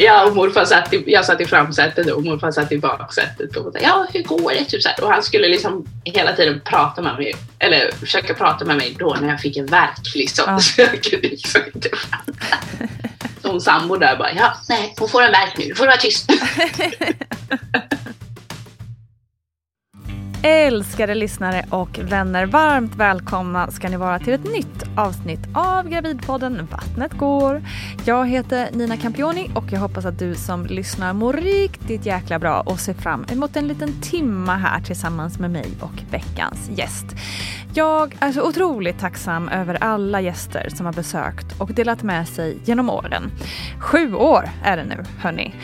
Ja, och morfar satt i, jag satt i framsätet och morfar satt i baksätet. Och ja, hur går det? Typ så här. Och han skulle liksom hela tiden prata med mig, eller försöka prata med mig då när jag fick en värk. Liksom. Ja. Så jag kunde liksom inte prata. Som sambo där bara, ja, nej, hon får en värk nu, du får vara tyst. Älskade lyssnare och vänner, varmt välkomna ska ni vara till ett nytt avsnitt av Gravidpodden Vattnet går. Jag heter Nina Campioni och jag hoppas att du som lyssnar mår riktigt jäkla bra och ser fram emot en liten timma här tillsammans med mig och veckans gäst. Jag är så otroligt tacksam över alla gäster som har besökt och delat med sig genom åren. Sju år är det nu, hörni.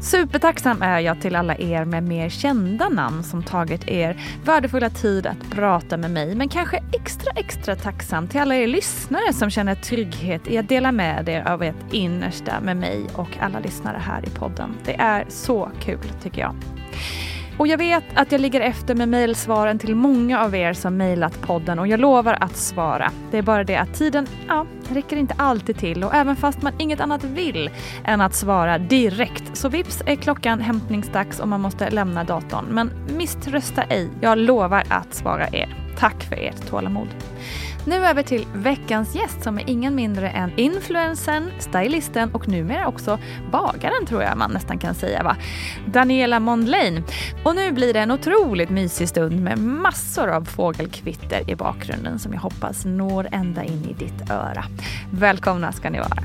Supertacksam är jag till alla er med mer kända namn som tagit er värdefulla tid att prata med mig. Men kanske extra, extra tacksam till alla er lyssnare som känner trygghet i att dela med er av ert innersta med mig och alla lyssnare här i podden. Det är så kul tycker jag. Och jag vet att jag ligger efter med mejlsvaren till många av er som mejlat podden och jag lovar att svara. Det är bara det att tiden, ja, räcker inte alltid till och även fast man inget annat vill än att svara direkt så vips är klockan hämtningsdags och man måste lämna datorn. Men misströsta ej, jag lovar att svara er. Tack för ert tålamod. Nu över till veckans gäst som är ingen mindre än influensen, stylisten och numera också bagaren tror jag man nästan kan säga va. Daniela Mondlane. Och nu blir det en otroligt mysig stund med massor av fågelkvitter i bakgrunden som jag hoppas når ända in i ditt öra. Välkomna ska ni vara.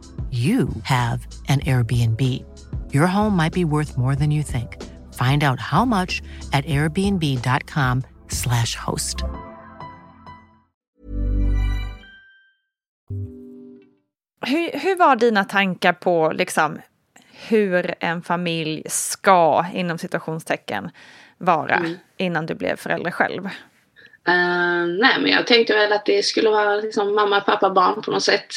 you have an Airbnb. Your home might be worth more than you think. Find out how much at airbnb.com slash host. Hur, hur var dina tankar på liksom hur en familj ska, inom situationstecken, vara mm. innan du blev förälder själv? Uh, nej, men jag tänkte väl att det skulle vara liksom mamma, pappa, barn på något sätt.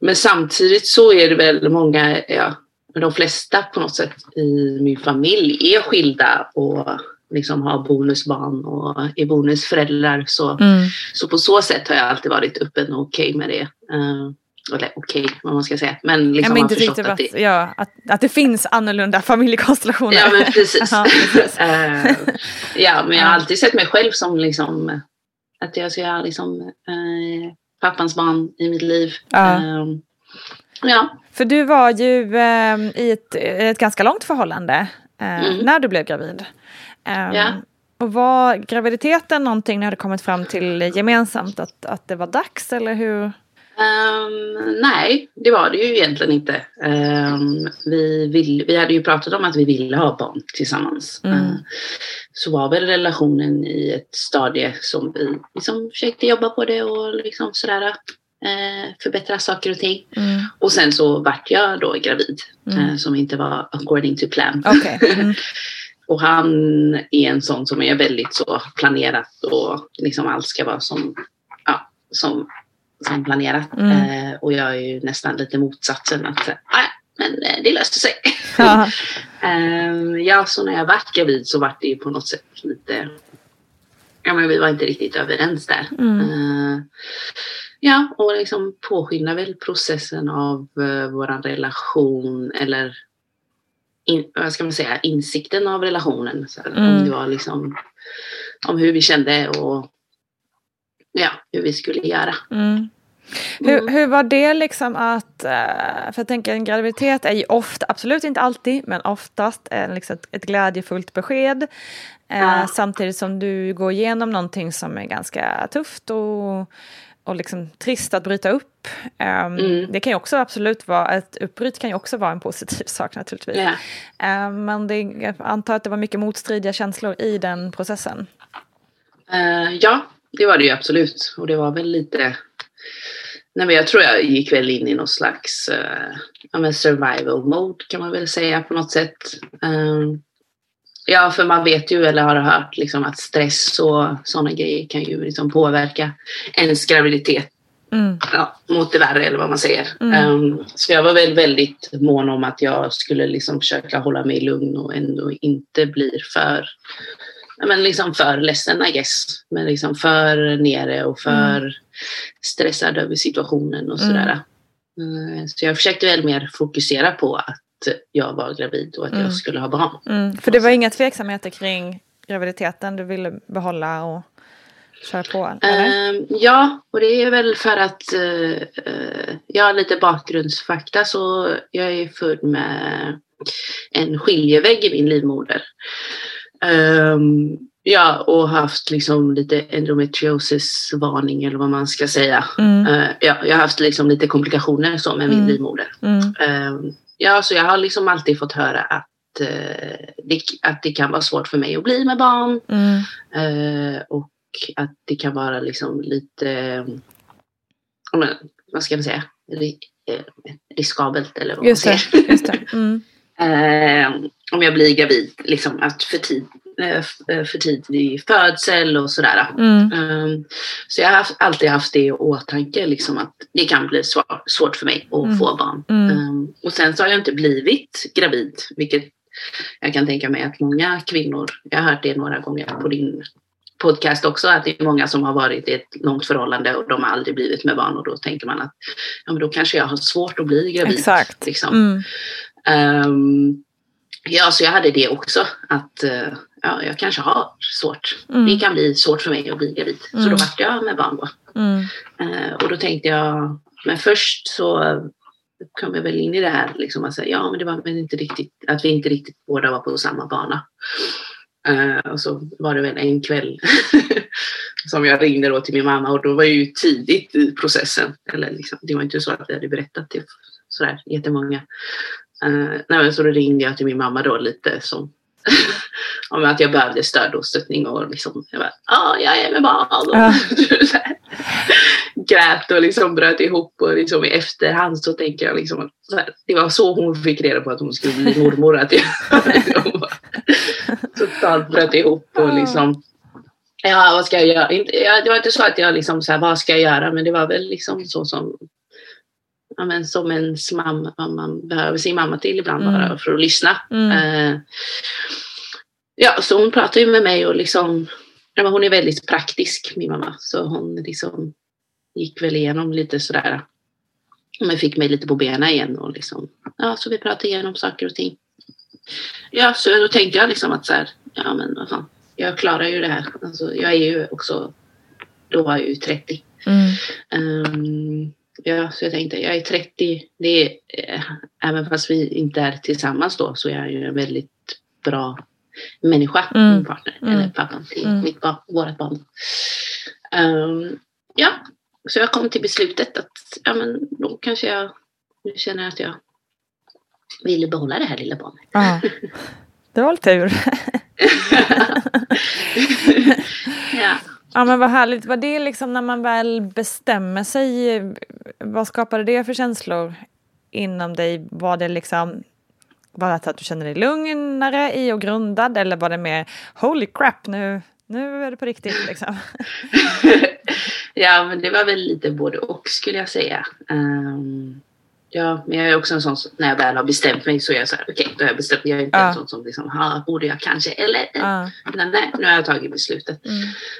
Men samtidigt så är det väl många, ja, de flesta på något sätt i min familj är skilda och liksom har bonusbarn och är bonusföräldrar. Så, mm. så på så sätt har jag alltid varit öppen och okej okay med det. Uh, eller okej, okay, vad man ska säga. Men liksom ja, men inte att, att, det... Ja, att, att det finns annorlunda familjekonstellationer. Ja, men precis. ja, precis. uh, ja, men jag har alltid sett mig själv som liksom att jag ska liksom uh, pappans barn i mitt liv. Ja. Uh, ja. För du var ju i ett, ett ganska långt förhållande mm. när du blev gravid. Ja. Och var graviditeten någonting ni hade kommit fram till gemensamt att, att det var dags eller hur? Um, nej, det var det ju egentligen inte. Um, vi, vill, vi hade ju pratat om att vi ville ha barn tillsammans. Mm. Uh, så var väl relationen i ett stadie som vi liksom försökte jobba på det och liksom sådär uh, förbättra saker och ting. Mm. Och sen så vart jag då gravid, mm. uh, som inte var according to plan. Okay. Mm. och han är en sån som är väldigt så planerat och liksom allt ska vara som, ja, som som planerat. Mm. Eh, och jag är ju nästan lite motsatsen. Att, ah, men eh, det löste sig. Ja. eh, ja, så när jag var gravid så var det ju på något sätt lite... Ja, men vi var inte riktigt överens där. Mm. Eh, ja, och liksom påskynda väl processen av uh, vår relation eller in, vad ska man säga, insikten av relationen. Så, mm. Om det var liksom om hur vi kände och ja, hur vi skulle göra. Mm. Hur, mm. hur var det liksom att, eh, för jag tänker en graviditet är ju ofta, absolut inte alltid, men oftast är liksom ett, ett glädjefullt besked. Eh, ja. Samtidigt som du går igenom någonting som är ganska tufft och, och liksom trist att bryta upp. Um, mm. Det kan ju också absolut vara, ett uppbryt kan ju också vara en positiv sak naturligtvis. Yeah. Um, men det, jag antar att det var mycket motstridiga känslor i den processen. Uh, ja, det var det ju absolut. Och det var väl lite Nej, men jag tror jag gick väl in i någon slags uh, survival mode kan man väl säga på något sätt. Um, ja, för man vet ju eller har hört liksom, att stress och sådana grejer kan ju liksom påverka ens graviditet mm. ja, mot det värre eller vad man säger. Mm. Um, så jag var väl väldigt mån om att jag skulle liksom försöka hålla mig lugn och ändå inte bli för men liksom för ledsen I guess. Men liksom för nere och för mm. stressad över situationen och sådär. Mm. Så jag försökte väl mer fokusera på att jag var gravid och att mm. jag skulle ha barn. Mm. För det var inga tveksamheter kring graviditeten du ville behålla och köra på? Uh, ja, och det är väl för att uh, jag har lite bakgrundsfakta så jag är född med en skiljevägg i min livmoder. Um, ja, och haft liksom lite endometriosis-varning eller vad man ska säga. Mm. Uh, ja, jag har haft liksom lite komplikationer så med min mm. livmoder. Mm. Um, ja, så jag har liksom alltid fått höra att, uh, det, att det kan vara svårt för mig att bli med barn. Uh, och att det kan vara liksom lite, men, vad ska man säga, riskabelt eller vad just man säger. Just det. Mm. Eh, om jag blir gravid, liksom att för, tid, eh, för tidig födsel och sådär. Mm. Eh, så jag har haft, alltid haft det i åtanke, liksom att det kan bli svår, svårt för mig att mm. få barn. Mm. Eh, och sen så har jag inte blivit gravid, vilket jag kan tänka mig att många kvinnor, jag har hört det några gånger på din podcast också att det är många som har varit i ett långt förhållande och de har aldrig blivit med barn och då tänker man att ja, men då kanske jag har svårt att bli gravid. Exakt. Liksom. Mm. Um, ja, så jag hade det också. Att uh, ja, jag kanske har svårt. Mm. Det kan bli svårt för mig att bli gravid. Mm. Så då mm. vart jag med barn då. Mm. Uh, och då tänkte jag, men först så kom jag väl in i det här liksom att säga, ja men det var väl inte riktigt, att vi inte riktigt båda var på samma bana. Uh, och så var det väl en kväll som jag ringde då till min mamma och då var jag ju tidigt i processen. Eller liksom, det var inte så att jag hade berättat det sådär jättemånga. Uh, nej, så då ringde jag till min mamma då lite som om att jag behövde stöd och stöttning och liksom, jag bara, ja, jag är med barn. Ja. grät och liksom bröt ihop och liksom i efterhand så tänker jag liksom här, det var så hon fick reda på att hon skulle bli mormor. Att jag totalt bröt ihop och liksom Ja, vad ska jag göra? Det var inte så att jag liksom så här, vad ska jag göra? Men det var väl liksom så som, ja, men som ens mamma, man behöver sin mamma till ibland Mm. bara för att lyssna. Mm. Eh, ja, så hon pratar ju med mig och liksom, ja, hon är väldigt praktisk, min mamma. Så hon liksom gick väl igenom lite sådär, men fick mig lite på benen igen och liksom, ja, så vi pratade igenom saker och ting. Ja, så då tänkte jag liksom att så här, ja men vad fan, jag klarar ju det här. Alltså, jag är ju också, då var jag ju 30. Mm. Ehm, ja, så jag tänkte, jag är 30, det är, eh, även fast vi inte är tillsammans då, så är jag ju en väldigt bra människa, Mm. min partner, Mm. eller pappan till Mm. mitt barn, vårt barn. Ehm, ja, så jag kom till beslutet att, ja men då kanske jag, nu känner jag att jag vill behålla det här lilla barnet. Ja. Det var tur. ja. Ja men vad härligt. Var det liksom när man väl bestämmer sig, vad skapade det för känslor inom dig? Var det liksom, var det att du kände dig lugnare i och grundad eller var det mer holy crap nu, nu är det på riktigt liksom? ja, men det var väl lite både och skulle jag säga. Um, ja, men jag är också en sån som när jag väl har bestämt mig så är jag så här, okej, då har jag bestämt mig. Jag är inte Ja. en sån som liksom, ha, borde jag kanske, eller, Ja. nej, nej, nu har jag tagit beslutet. Mm.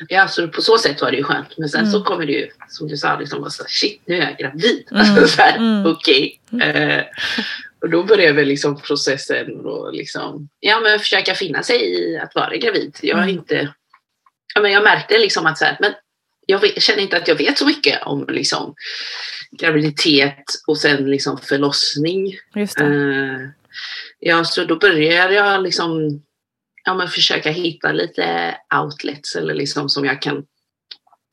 Ja, så på så sätt var det ju skönt. Men sen Mm. så kommer det ju, som du sa, liksom, så, här, shit, nu är jag gravid. Mm. Alltså, Mm. okej. Eh, och då börjar väl liksom processen och liksom, ja men försöka finna sig i att vara gravid. Jag är Mm. inte, ja men jag märkte liksom att så här, men jag känner inte att jag vet så mycket om liksom graviditet och sen liksom förlossning. Eh, ja, så då började jag liksom ja, men försöka hitta lite outlets eller liksom som jag kan,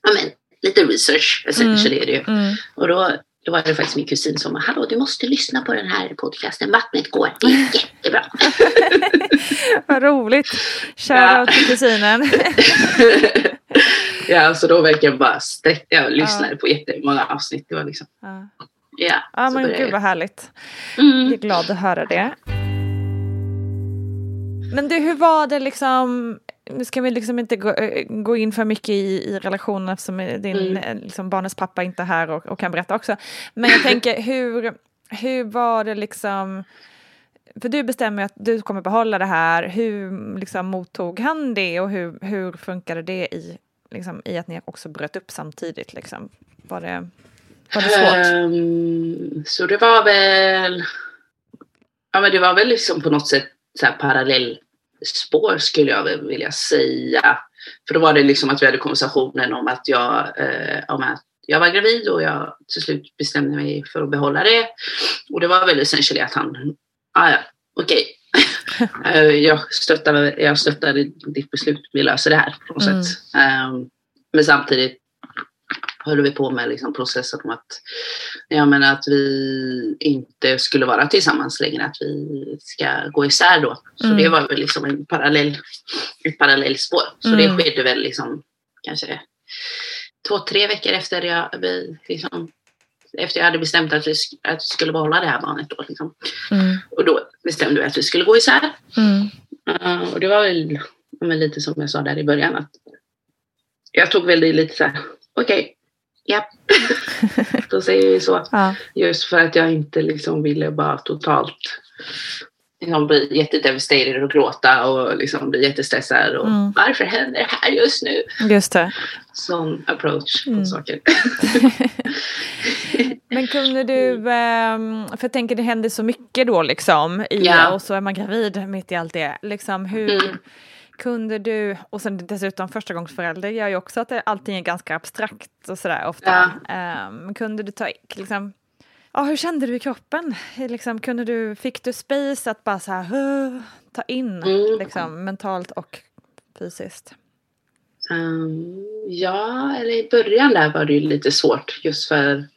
ja men lite research essentially är det ju. Mm. Och då, då var det faktiskt min kusin som sa, hallå du måste lyssna på den här podcasten, Vattnet går, det är jättebra. Vad roligt. Ja. Shoutout till kusinen. ja, så då verkligen bara sträckte jag lyssnade på jättemånga avsnitt. Det var liksom, Ja, ja. ja men gud jag. vad härligt. Mm. Jag är glad att höra det. Men du, hur var det liksom, nu ska vi liksom inte gå, gå in för mycket i, i relationen eftersom din Mm. eh, liksom, barnets pappa inte är här och, och kan berätta också. Men jag tänker, hur, hur var det liksom, för du bestämmer att du kommer behålla det här, hur liksom, mottog han det och hur, hur funkade det i, liksom, i att ni också bröt upp samtidigt? Liksom? Var, det, var det svårt? Um, så det var väl, ja men det var väl liksom på något sätt så här parallellspår skulle jag väl vilja säga. För då var det liksom att vi hade konversationen om att jag, eh, om att jag var gravid och jag till slut bestämde mig för att behålla det. Och det var väl essentiellt att han, ah, ja, okej jag, stöttar, jag stöttar ditt beslut, vi löser det här på något Mm. sätt. Ehm, men samtidigt höll vi på med liksom processen om att, ja, men att vi inte skulle vara tillsammans längre, att vi ska gå isär då. Så Mm. det var väl liksom en parallell, ett parallellspår. Så Mm. det skedde väl liksom kanske två, tre veckor efter jag, vi, liksom, efter jag hade bestämt att vi, att vi skulle behålla det här barnet. Då, liksom. Mm. Och då bestämde vi att vi skulle gå isär. Mm. Uh, och det var väl men lite som jag sa där i början. Att jag tog väl det lite så här, okej, ja. Då säger vi så. Ja. Just för att jag inte liksom ville bara totalt liksom bli jättedevastated och gråta och liksom bli jättestressad. Och Mm. Varför händer det här just nu? Just det. Sån approach på Mm. saker. Men kunde du, ehm, för jag tänker det händer så mycket då liksom, i, Ja. och så är man gravid mitt i allt det. Liksom, hur Mm. kunde du, och sen dessutom första gångs förälder gör ju också att allting är ganska abstrakt och sådär ofta. Ehm, kunde du ta, liksom, ja hur kände du i kroppen? Liksom, kunde du, fick du space att bara så här, "Åh", ta in Mm. liksom, mentalt och fysiskt? Um, ja, eller i början där var det ju lite svårt just för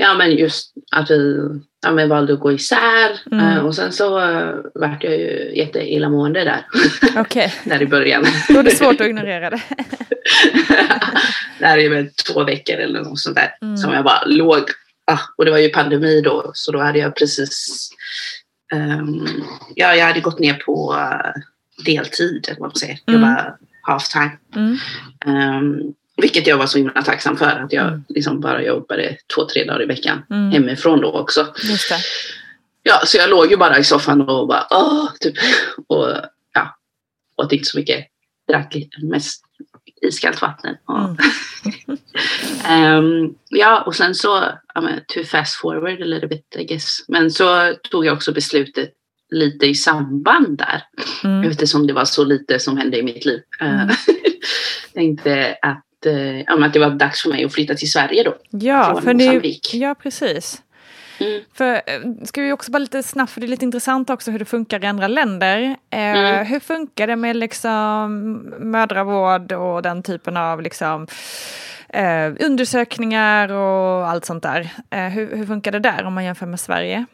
ja, men just att vi ja, men valde att gå isär. Mm. Eh, och sen så uh, vart jag ju jätteillamående där, Okej, där i början. då är det svårt att ignorera det. det här är väl två veckor eller något sånt där Mm. som jag bara låg. Ah, och det var ju pandemi då, så då hade jag precis ehm, ja, jag hade gått ner på eh, deltid, eller vad man säger. Mm. Jobba halftime. Mm. Um, vilket jag var så himla tacksam för, att jag Mm. liksom bara jobbade två, tre dagar i veckan Mm. hemifrån då också. Ja, så jag låg ju bara i soffan och bara åh, typ. Och ja, åt inte så mycket. Drack mest iskallt vatten. Mm. Ehm, ja, och sen så, ja men to fast forward a little bit I guess. Men så tog jag också beslutet lite i samband där. Mm. Eftersom det var så lite som hände i mitt liv. Mm. Tänkte att, eh, att det var dags för mig att flytta till Sverige då. Ja, från för det, Mosambik. ja, precis. Mm. För eh, ska vi också bara lite snabbt, för det är lite intressant också hur det funkar i andra länder. Eh, Mm. Hur funkar det med liksom mödravård och den typen av liksom eh, undersökningar och allt sånt där? Eh, hur, hur funkar det där om man jämför med Sverige?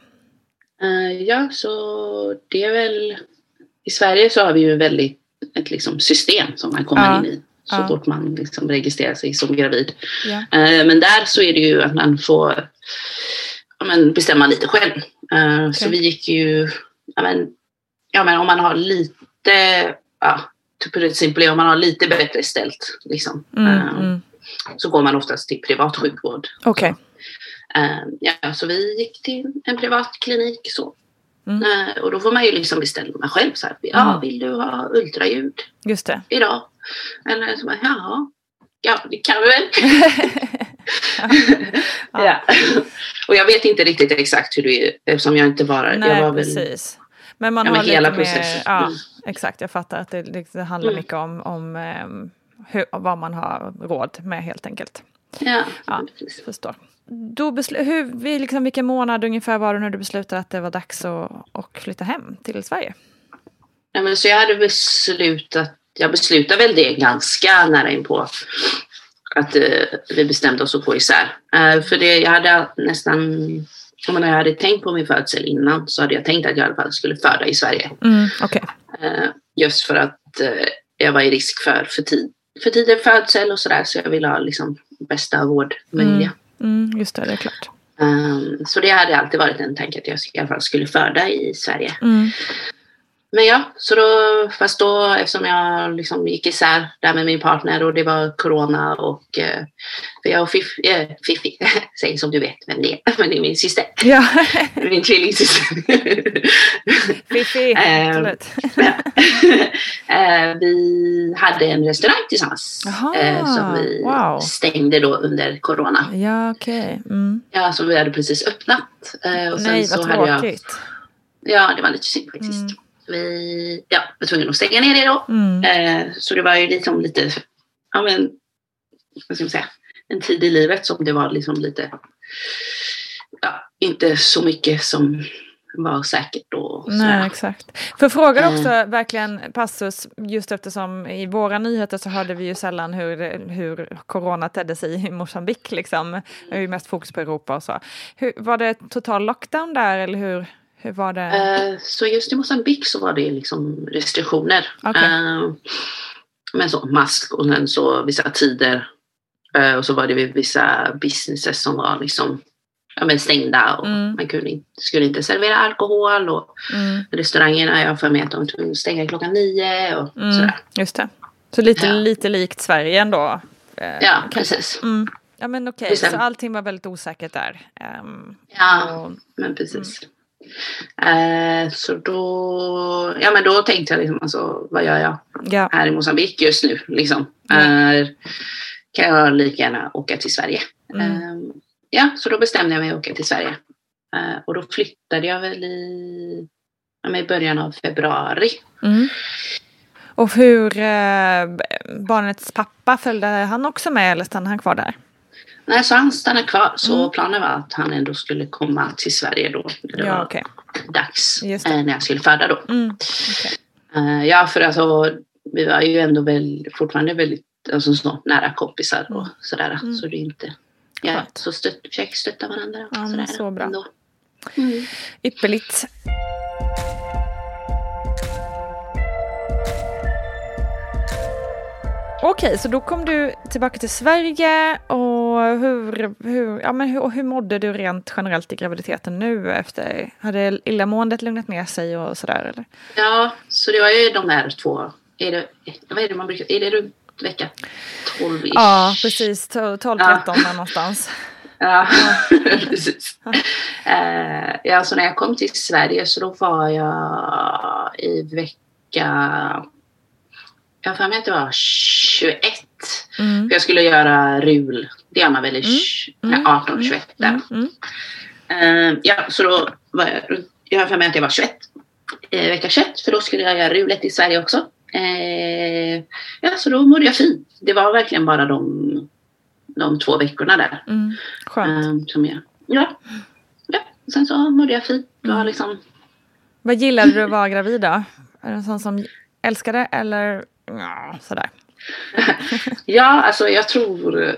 Eh, ja, så det är väl... I Sverige så har vi ju väldigt ett liksom system som man kommer Ja. in i så Ja. fort man liksom registrerar sig som gravid. Ja. Eh, men där så är det ju att man får men bestämma lite själv. Eh, Så vi gick ju... Ja, men, ja, men om man har lite... Ja, simply, om man har lite bättre ställt liksom, Mm, eh, mm. så går man oftast till privat sjukvård. Eh, ja, så vi gick till en privat klinik så. Mm. Eh, och då får man ju liksom bestämma själv. Så här, ja, Mm. vill du ha ultraljud Just det. idag? Eller så bara, ja, ja det kan vi väl. ja. och jag vet inte riktigt exakt hur det är eftersom jag inte var Nej, jag var väl, precis. Men man Ja, har lite hela mer, processen. ja, Mm. exakt, jag fattar att det, det, handlar Mm. mycket om, om ehm, hur, vad man har råd med helt enkelt. Ja, Ja. Förstår. Då hur, liksom, vilken månad ungefär var det när du beslutade att det var dags att, att flytta hem till Sverige? Ja, men så jag hade beslutat, jag beslutade väl det ganska nära in på att eh, vi bestämde oss att gå isär. Eh, för det, jag hade nästan, menar, jag hade tänkt på min födsel innan så hade jag tänkt att jag i alla fall skulle föda i Sverige. Mm, Okej. Eh, just för att eh, jag var i risk för för, tid, för tidig födsel och sådär så jag ville ha liksom bästa vård möjliga. Mm, just det, det är klart. Um, så det hade alltid varit en tanke att jag i alla fall skulle föda i Sverige. Mm, Men ja, så då, fast då eftersom jag liksom gick isär där med min partner och det var corona och eh, för jag och Fiff, eh, Fiffi, säg som du vet vem det är, men det är min syster, ja, min tvillingsyster. Fiffi, Ehm, absolut. Eh, vi hade en restaurang tillsammans Jaha, eh, som vi wow. stängde då under corona. Ja, okej. Mm. Ja, som vi hade precis öppnat. Eh, och sen Nej, så vad hade jag, tråkigt. Ja, det var lite synd faktiskt. Mm. Vi ja, var tvungna att stänga ner det då. Mm. Eh, så det var ju liksom lite, ja men, vad ska man säga, en tid i livet som det var liksom lite, ja, inte så mycket som var säkert då. och Nej, exakt. För frågan också verkligen passus, just eftersom i våra nyheter så hörde vi ju sällan hur, hur corona tedde sig i Mosambik. Liksom. Det är ju mest fokus på Europa och så. Hur, var det total lockdown där eller hur, hur var det? Eh, så just i Mosambik så var det liksom restriktioner. Okej. Eh, men så mask och sen så vissa tider. Eh, och så var det vissa businesses som var liksom ja, men stängda och Mm. man kunde inte, skulle inte servera alkohol och Mm, restaurangerna, jag för mig att de tvungna stänga klockan nio och mm, sådär. just det. Så lite, Ja. lite likt Sverige ändå. eh, Ja, kanske. precis. Mm. Ja men okej, Bestämt. så allting var väldigt osäkert där. Ehm, Ja, och, men precis. Eh, så då, ja men då tänkte jag liksom alltså, vad gör jag ja, här i Mosambik just nu liksom? Mm. Eh, kan jag lika gärna åka till Sverige? Mm. Eh, ja, så då bestämde jag mig att åka till Sverige. Eh, och då flyttade jag väl i, ja, i början av februari. Mm. Och hur eh, barnets pappa, följde han också med eller stannade han kvar där? Nej, så han stannade kvar. Så Mm. planen var att han ändå skulle komma till Sverige då. Det Ja, var okej. dags. Eh, när jag skulle föda då. Mm. okej. Eh, ja, för alltså, vi var ju ändå väl, fortfarande väldigt alltså, så, nära kompisar och Mm. sådär. Mm. Så det är inte... Ja, så stött, försöker stötta varandra. Och Ja, sådär så bra. ändå. Mm. Ypperligt. Okej, så då kom du tillbaka till Sverige och hur, hur, ja, men hur, hur mådde du rent generellt i graviditeten nu efter? Hade illamåendet lugnat ner sig och sådär eller? Ja, så det var ju de här två är det, vad är det man brukar, är det runt vecka 12 -ish? Ja, precis. 12-13 ja. någonstans. Ja, precis. Uh, ja, så när jag kom till Sverige så då var jag i vecka... Jag har för mig att det var 21. Mm. För jag skulle göra RUL. Det gör man väl i mm. 18-21 mm. där. Uh, ja, så då var jag... Jag har för mig att jag var 21. Uh, vecka 21, för då skulle jag göra RULet i Sverige också. Uh, ja, så då mådde jag fint. Det var verkligen bara de de två veckorna där. Mm, skönt. Um, som jag, ja. ja. Sen så mådde jag fint. Mm. Liksom... Vad gillade du att vara gravid då? Är du en sån som älskar det eller ja, sådär? ja, alltså jag tror...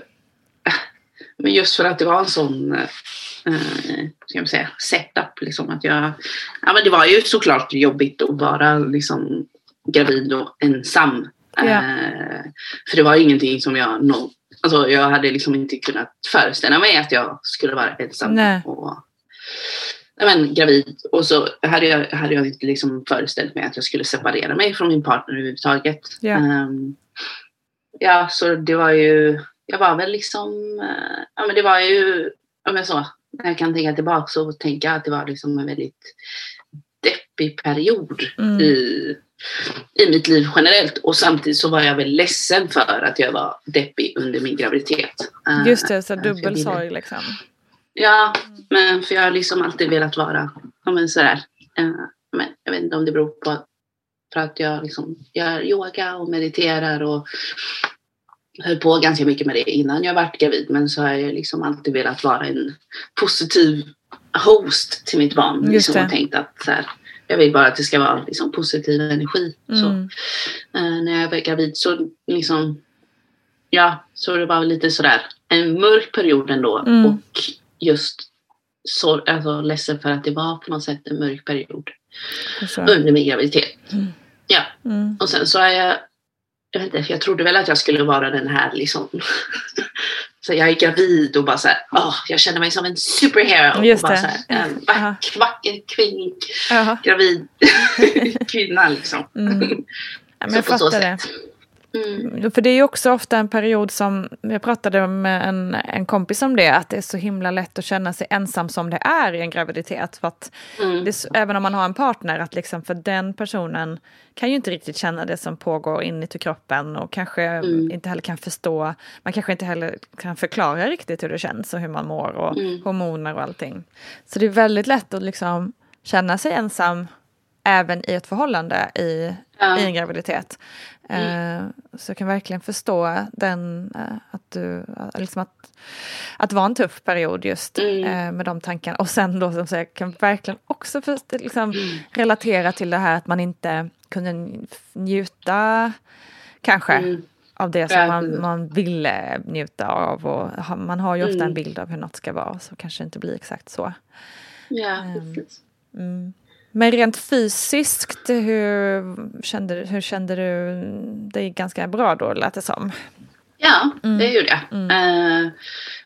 Men just för att det var en sån eh, ska man säga, setup. Liksom, att jag, ja, men det var ju såklart jobbigt att vara liksom, gravid och ensam. Ja. Eh, för det var ingenting som jag no, Alltså jag hade liksom inte kunnat föreställa mig att jag skulle vara ensam Nej. och men, gravid. Och så hade jag, hade jag inte liksom föreställt mig att jag skulle separera mig från min partner överhuvudtaget. Ja. Um, ja, så det var ju, jag var väl liksom, uh, ja men det var ju, om jag så, när jag kan tänka tillbaka så tänker jag att det var liksom en väldigt deppig period mm. i i mitt liv generellt. Och samtidigt så var jag väl ledsen för att jag var deppig under min graviditet. Eh, Just det, så dubbel sorg liksom. Ja, men för jag har liksom alltid velat vara, men sådär, uh, men jag vet inte om det beror på för att jag liksom gör yoga och mediterar och höll på ganska mycket med det innan jag vart gravid. Men så har jag liksom alltid velat vara en positiv host till mitt barn. Just liksom, det. och tänkt att så här, jag vill bara att det ska vara liksom, positiv energi. Mm. Så, eh, när jag var gravid så liksom, ja, så det var lite sådär en mörk period ändå. Mm. Och just så, alltså, ledsen för att det var på något sätt en mörk period under min graviditet. Mm. Ja, Mm. och sen så är jag, jag vet inte, jag trodde väl att jag skulle vara den här liksom så jag är gravid och bara så här, åh, jag känner mig som en superhero. Just och bara det. så här, en Aha. vack, vacker kvinn, gravid kvinna liksom. Mm. Ja, men Så jag fattar det. sätt. Mm. För det är ju också ofta en period som, jag pratade med en, en kompis om det, att det är så himla lätt att känna sig ensam som det är i en graviditet. För att Mm. det, även om man har en partner, att liksom för den personen kan ju inte riktigt känna det som pågår inuti kroppen och kanske Mm. inte heller kan förstå, man kanske inte heller kan förklara riktigt hur det känns och hur man mår och Mm. hormoner och allting. Så det är väldigt lätt att liksom känna sig ensam även i ett förhållande i, Ja. i en graviditet. Eh, så jag kan verkligen förstå den, eh, att, du, eh, liksom att, att vara en tuff period just Mm. med de tankarna. Och sen då som sagt, kan verkligen också för, liksom, relatera till det här att man inte kunde njuta kanske Mm. av det som man, man ville njuta av. Och man har ju ofta Mm. en bild av hur något ska vara så kanske det inte blir exakt så. Ja, Ehm. precis. Mm. Men rent fysiskt, hur kände, hur kände du dig ganska bra då lät det som? Ja, Mm. det gjorde jag. Eh,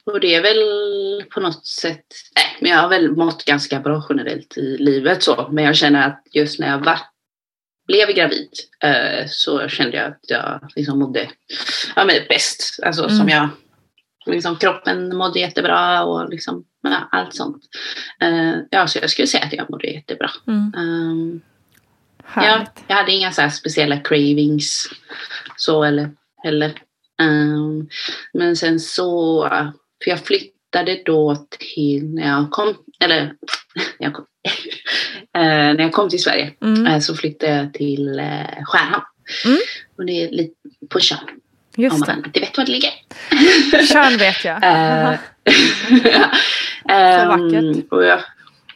och det är väl på något sätt, nej, men jag har väl mått ganska bra generellt i livet så. Men jag känner att just när jag var, blev gravid eh, så kände jag att jag liksom mådde ja, men bäst. Alltså Mm. som jag, liksom kroppen mådde jättebra och liksom, allt sånt. Eh, ja, så jag skulle säga att jag mådde jättebra. Mm. Um, Ja, jag hade inga så speciella cravings så eller heller. Ehm, men sen så, för jag flyttade då till när jag kom, eller när jag kom, eh, när jag kom till Sverige Mm. eh, så flyttade jag till eh, Skärhamn. Mm. Och det är lite på Tjörn, om Just man det. inte vet var det ligger. Tjörn vet jag. Eh, Så vackert. och jag,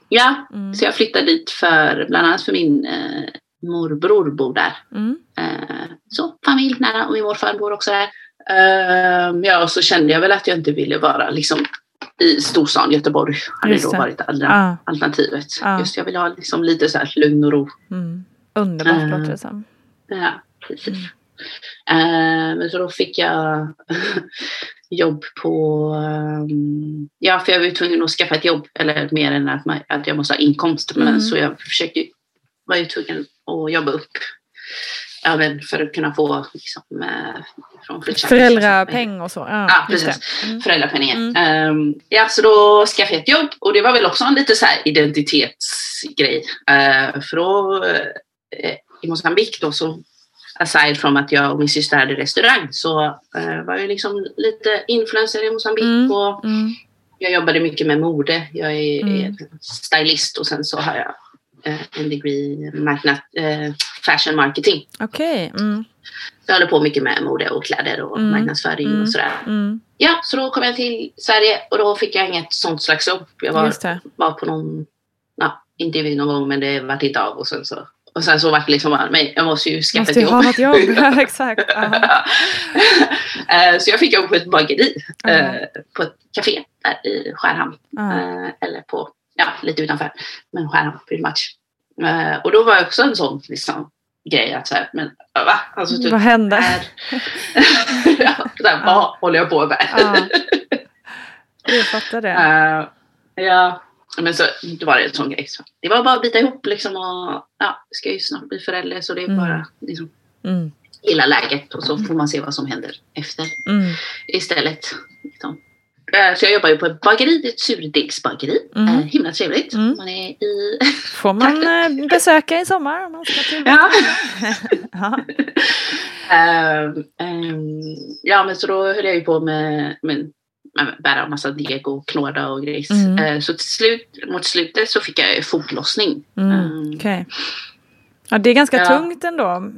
ja, Mm. så jag flyttade dit för bland annat för min eh, morbror bor där. Mm. Eh, så familj nära och min morfar bor också där. Eh, ja, och så kände jag väl att jag inte ville vara liksom i storstan Göteborg. Hade Just då det. varit andra Ja. alternativet. Ja. Just jag vill ha liksom lite så här lugn och ro. Mm. Underbart Eh. låter det som. Ja, precis. Eh, men så då fick jag jobb på... ehm, ja, för jag var ju tvungen att skaffa ett jobb. Eller mer än att, man, att jag måste ha inkomst. Men Mm. så jag försökte, var ju tvungen att jobba upp men för att kunna få liksom, eh, från Föräldrapeng och så. Ja, Ja, precis. Mm. Föräldrapenningen. Ehm, ja, så då skaffade jag ett jobb och det var väl också en lite så identitetsgrej. Uh, för då eh, i Mosambik då så aside från att jag och min syster hade restaurang så eh, var jag liksom lite influencer i Mosambik Mm. och Mm. jag jobbade mycket med mode. Jag är, Mm. stylist och sen så har jag eh, en degree i marknad, eh, fashion marketing. Okej. Mm. Så jag håller på mycket med mode och kläder och Mm. marknadsföring Mm. och sådär. Mm. Ja, så då kom jag till Sverige och då fick jag inget sånt slags jobb. Jag var, var på någon ja, intervju någon gång men det vart inte av och sen så, och sen så vart det liksom bara, men jag måste ju skaffa Måste ett ju jobb. ha något jobb. Ja, exakt. Eh, så jag fick jobb på ett bageri eh, på ett café där i Skärhamn. Eh, eller på, ja lite utanför, men Skärhamn pretty much. Och då var jag också en sån liksom, grej att så här, men va? Alltså, typ, Vad hände? ja, här, vad håller jag på med? Ja. Jag fattar det. Ja, men så det var det en sån grej. Så det var bara att bita ihop liksom och ja, ska ju snart bli förälder så det är Mm. bara liksom Mm. gilla läget och så får man se vad som händer efter Mm. istället. Liksom. Eh, Så jag jobbar ju på ett bageri, ett surdegsbageri. Mm. Eh, Himla trevligt. Mm. Man är i... Får man eh, besöka i sommar om man ska till ja. ja. Ehm, ehm, ja, men så då höll jag ju på med, med bära en massa deg och knåda och grejs. Mm. Eh, så till slut, mot slutet så fick jag foglossning. Mm. Ehm, Okej. Ja, det är ganska Ja. tungt ändå.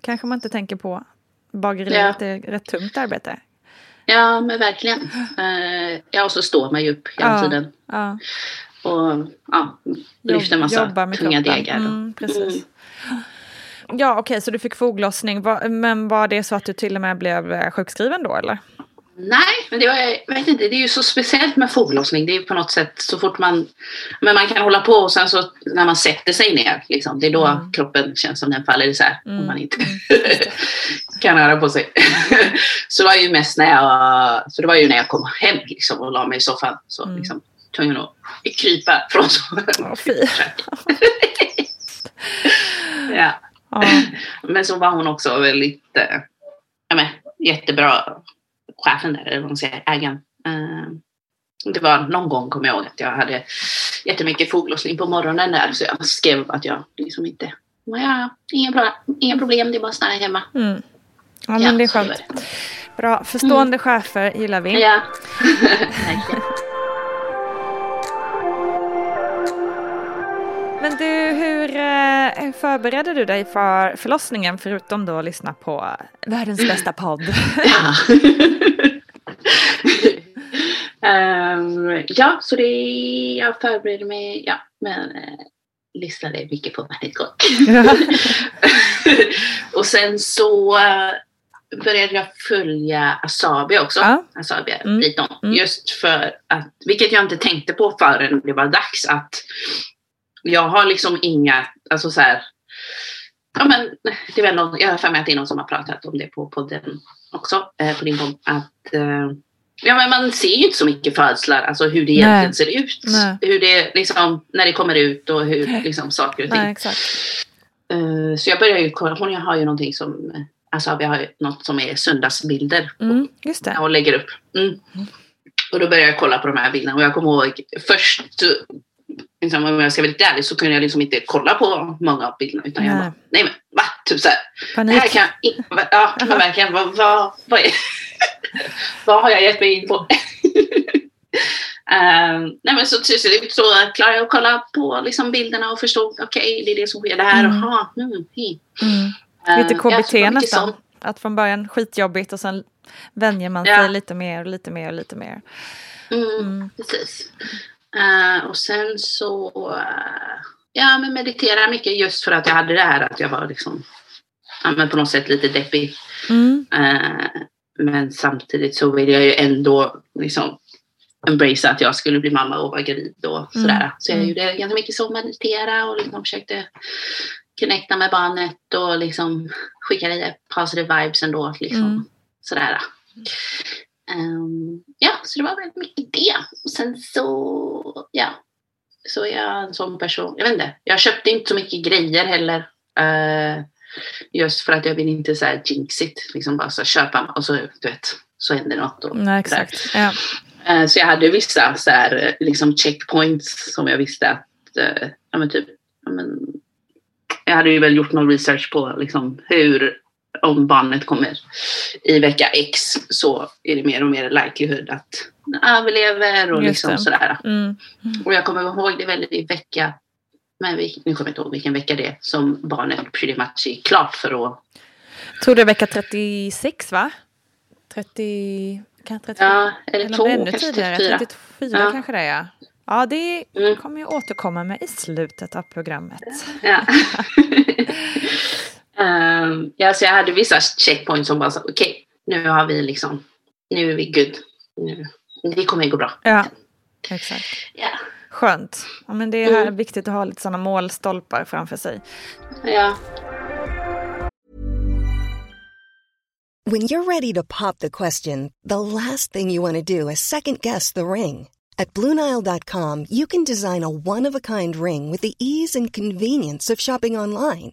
Kanske man inte tänker på. Bageriet är ett rätt tungt arbete. Ja, men verkligen. Eh, ja, och så står man ju upp hela Ja. tiden. Ja. Och ja, lyfter massa jobbar med tunga kroppen. degar. och- Mm, precis. Ja, okej, så du fick foglossning. Men var det så att du till och med blev sjukskriven då, eller? Nej, men det, jag vet inte, det är ju så speciellt med foglossning. Det är på något sätt så fort man... Men man kan hålla på och sen så när man sätter sig ner, liksom, det är då Mm. kroppen känns som den faller isär. Mm, Om man inte kan röra på sig. så det var ju mest när jag... Så det var ju när jag kom hem liksom, och la mig i soffan. Så Mm. liksom, tvungen att krypa från soffan. Ja. Ja. Men så var hon också väldigt, men, jättebra, chefen där, eller vad man säger, ägaren. Eh, det var någon gång, kommer jag ihåg, att jag hade jättemycket foglossning på morgonen där, så jag skrev att jag liksom inte, ja, ja, inga, bra, inga problem, det är bara att stanna hemma. Mm. Ja, men det är skönt. Bra. Förstående chefer gillar vi. Ja, förberedde du dig för förlossningen förutom då att lyssna på världens bästa podd? Ja. Ehm, ja, så det jag förberedde mig, ja, men eh, lyssnade mycket på Gott. och sen så eh, började jag följa Asabi också. Ja. Asabi Mm. Briton. Mm. Just för att, vilket jag inte tänkte på förrän det var dags att jag har liksom inga, alltså så här, ja men det är väl någon, jag har för mig att det är någon som har pratat om det på podden också, eh, på din podd, att eh, Ja men man ser ju inte så mycket födslar, alltså hur det Nej. egentligen ser ut. Nej. Hur det liksom, när det kommer ut och hur liksom saker och ting. Exakt. Eh, så jag börjar ju kolla, hon har ju någonting som, alltså vi har ju något som är söndagsbilder Mm, just det. och lägger upp. Mm. Och då började jag kolla på de här bilderna och jag kommer ihåg först, liksom, om jag ska vara lite ärlig så kunde jag liksom inte kolla på många av bilderna utan jag Nej. bara, nej men va? Typ såhär, det Panik. här kan jag ja, men verkligen, vad, vad, vad, är, vad har jag gett mig in på? Ehm, nej men så till slut så klarade jag att kolla på liksom bilderna och förstod, okej det är det som sker, det här, Mm. mm, hi. Mm. Ehm, Lite så KBT mycket nästan. sånt. Att från början skitjobbigt och sen vänjer man Ja. sig lite mer och lite mer och lite mer. Mm, Mm. Precis. Eh, och sen så, eh, ja men meditera mycket just för att jag hade det här att jag var liksom, ja men på något sätt lite deppig. Mm. Eh, men samtidigt så ville jag ju ändå liksom embracea att jag skulle bli mamma och vara gravid och sådär. Mm. Så jag Mm. gjorde ganska mycket så, meditera och liksom försökte connecta med barnet och liksom skicka lite positive vibes ändå. Liksom. Mm. Sådär. Ehm, ja, så det var väldigt mycket det. Och sen så, ja, så är jag en sån person. Jag vet inte, jag köpte inte så mycket grejer heller. Eh, Just för att jag vill inte så här jinxigt, liksom bara så köpa och så, du vet, så händer något. Och Nej, exakt. Ja. Eh, Så jag hade vissa så här, liksom checkpoints som jag visste att, eh, ja men typ, ja men, jag hade ju väl gjort någon research på liksom hur, om barnet kommer i vecka X så är det mer och mer likelihood att den överlever och liksom sådär. Mm. Och jag kommer ihåg det väl i vecka, men vi, nu kommer jag inte ihåg vilken vecka det är, som barnet pretty much är klart för att, Tror det är vecka 36 va? 30... Kan 34? ja, eller Eller två, ännu kanske tidigare. 34. 34 Ja. kanske det är ja. Ja, det Mm. kommer jag återkomma med i slutet av programmet. Ja. um, ja, så jag hade vissa checkpoints som bara så, okej, nu har vi liksom, nu är vi good. Nu, det kommer gå bra. Ja, exakt. Ja. Skönt. Ja, men det är här Mm. viktigt att ha lite sådana målstolpar framför sig. Ja. When you're ready to pop the question, the last thing you want to do is second guess the ring. At Bluenile.com, you can design a one of a kind ring with the ease and convenience of shopping online.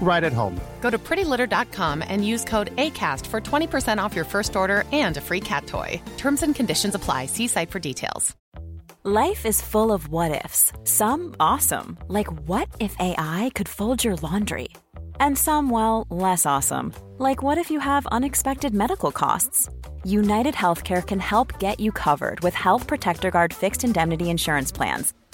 right at home. Go to prettylitter.com and use code ACAST for 20% off your first order and a free cat toy. Terms and conditions apply. See site for details. Life is full of what ifs. Some awesome, like what if AI could fold your laundry? And some, well, less awesome, like what if you have unexpected medical costs? United Healthcare can help get you covered with Health Protector Guard fixed indemnity insurance plans.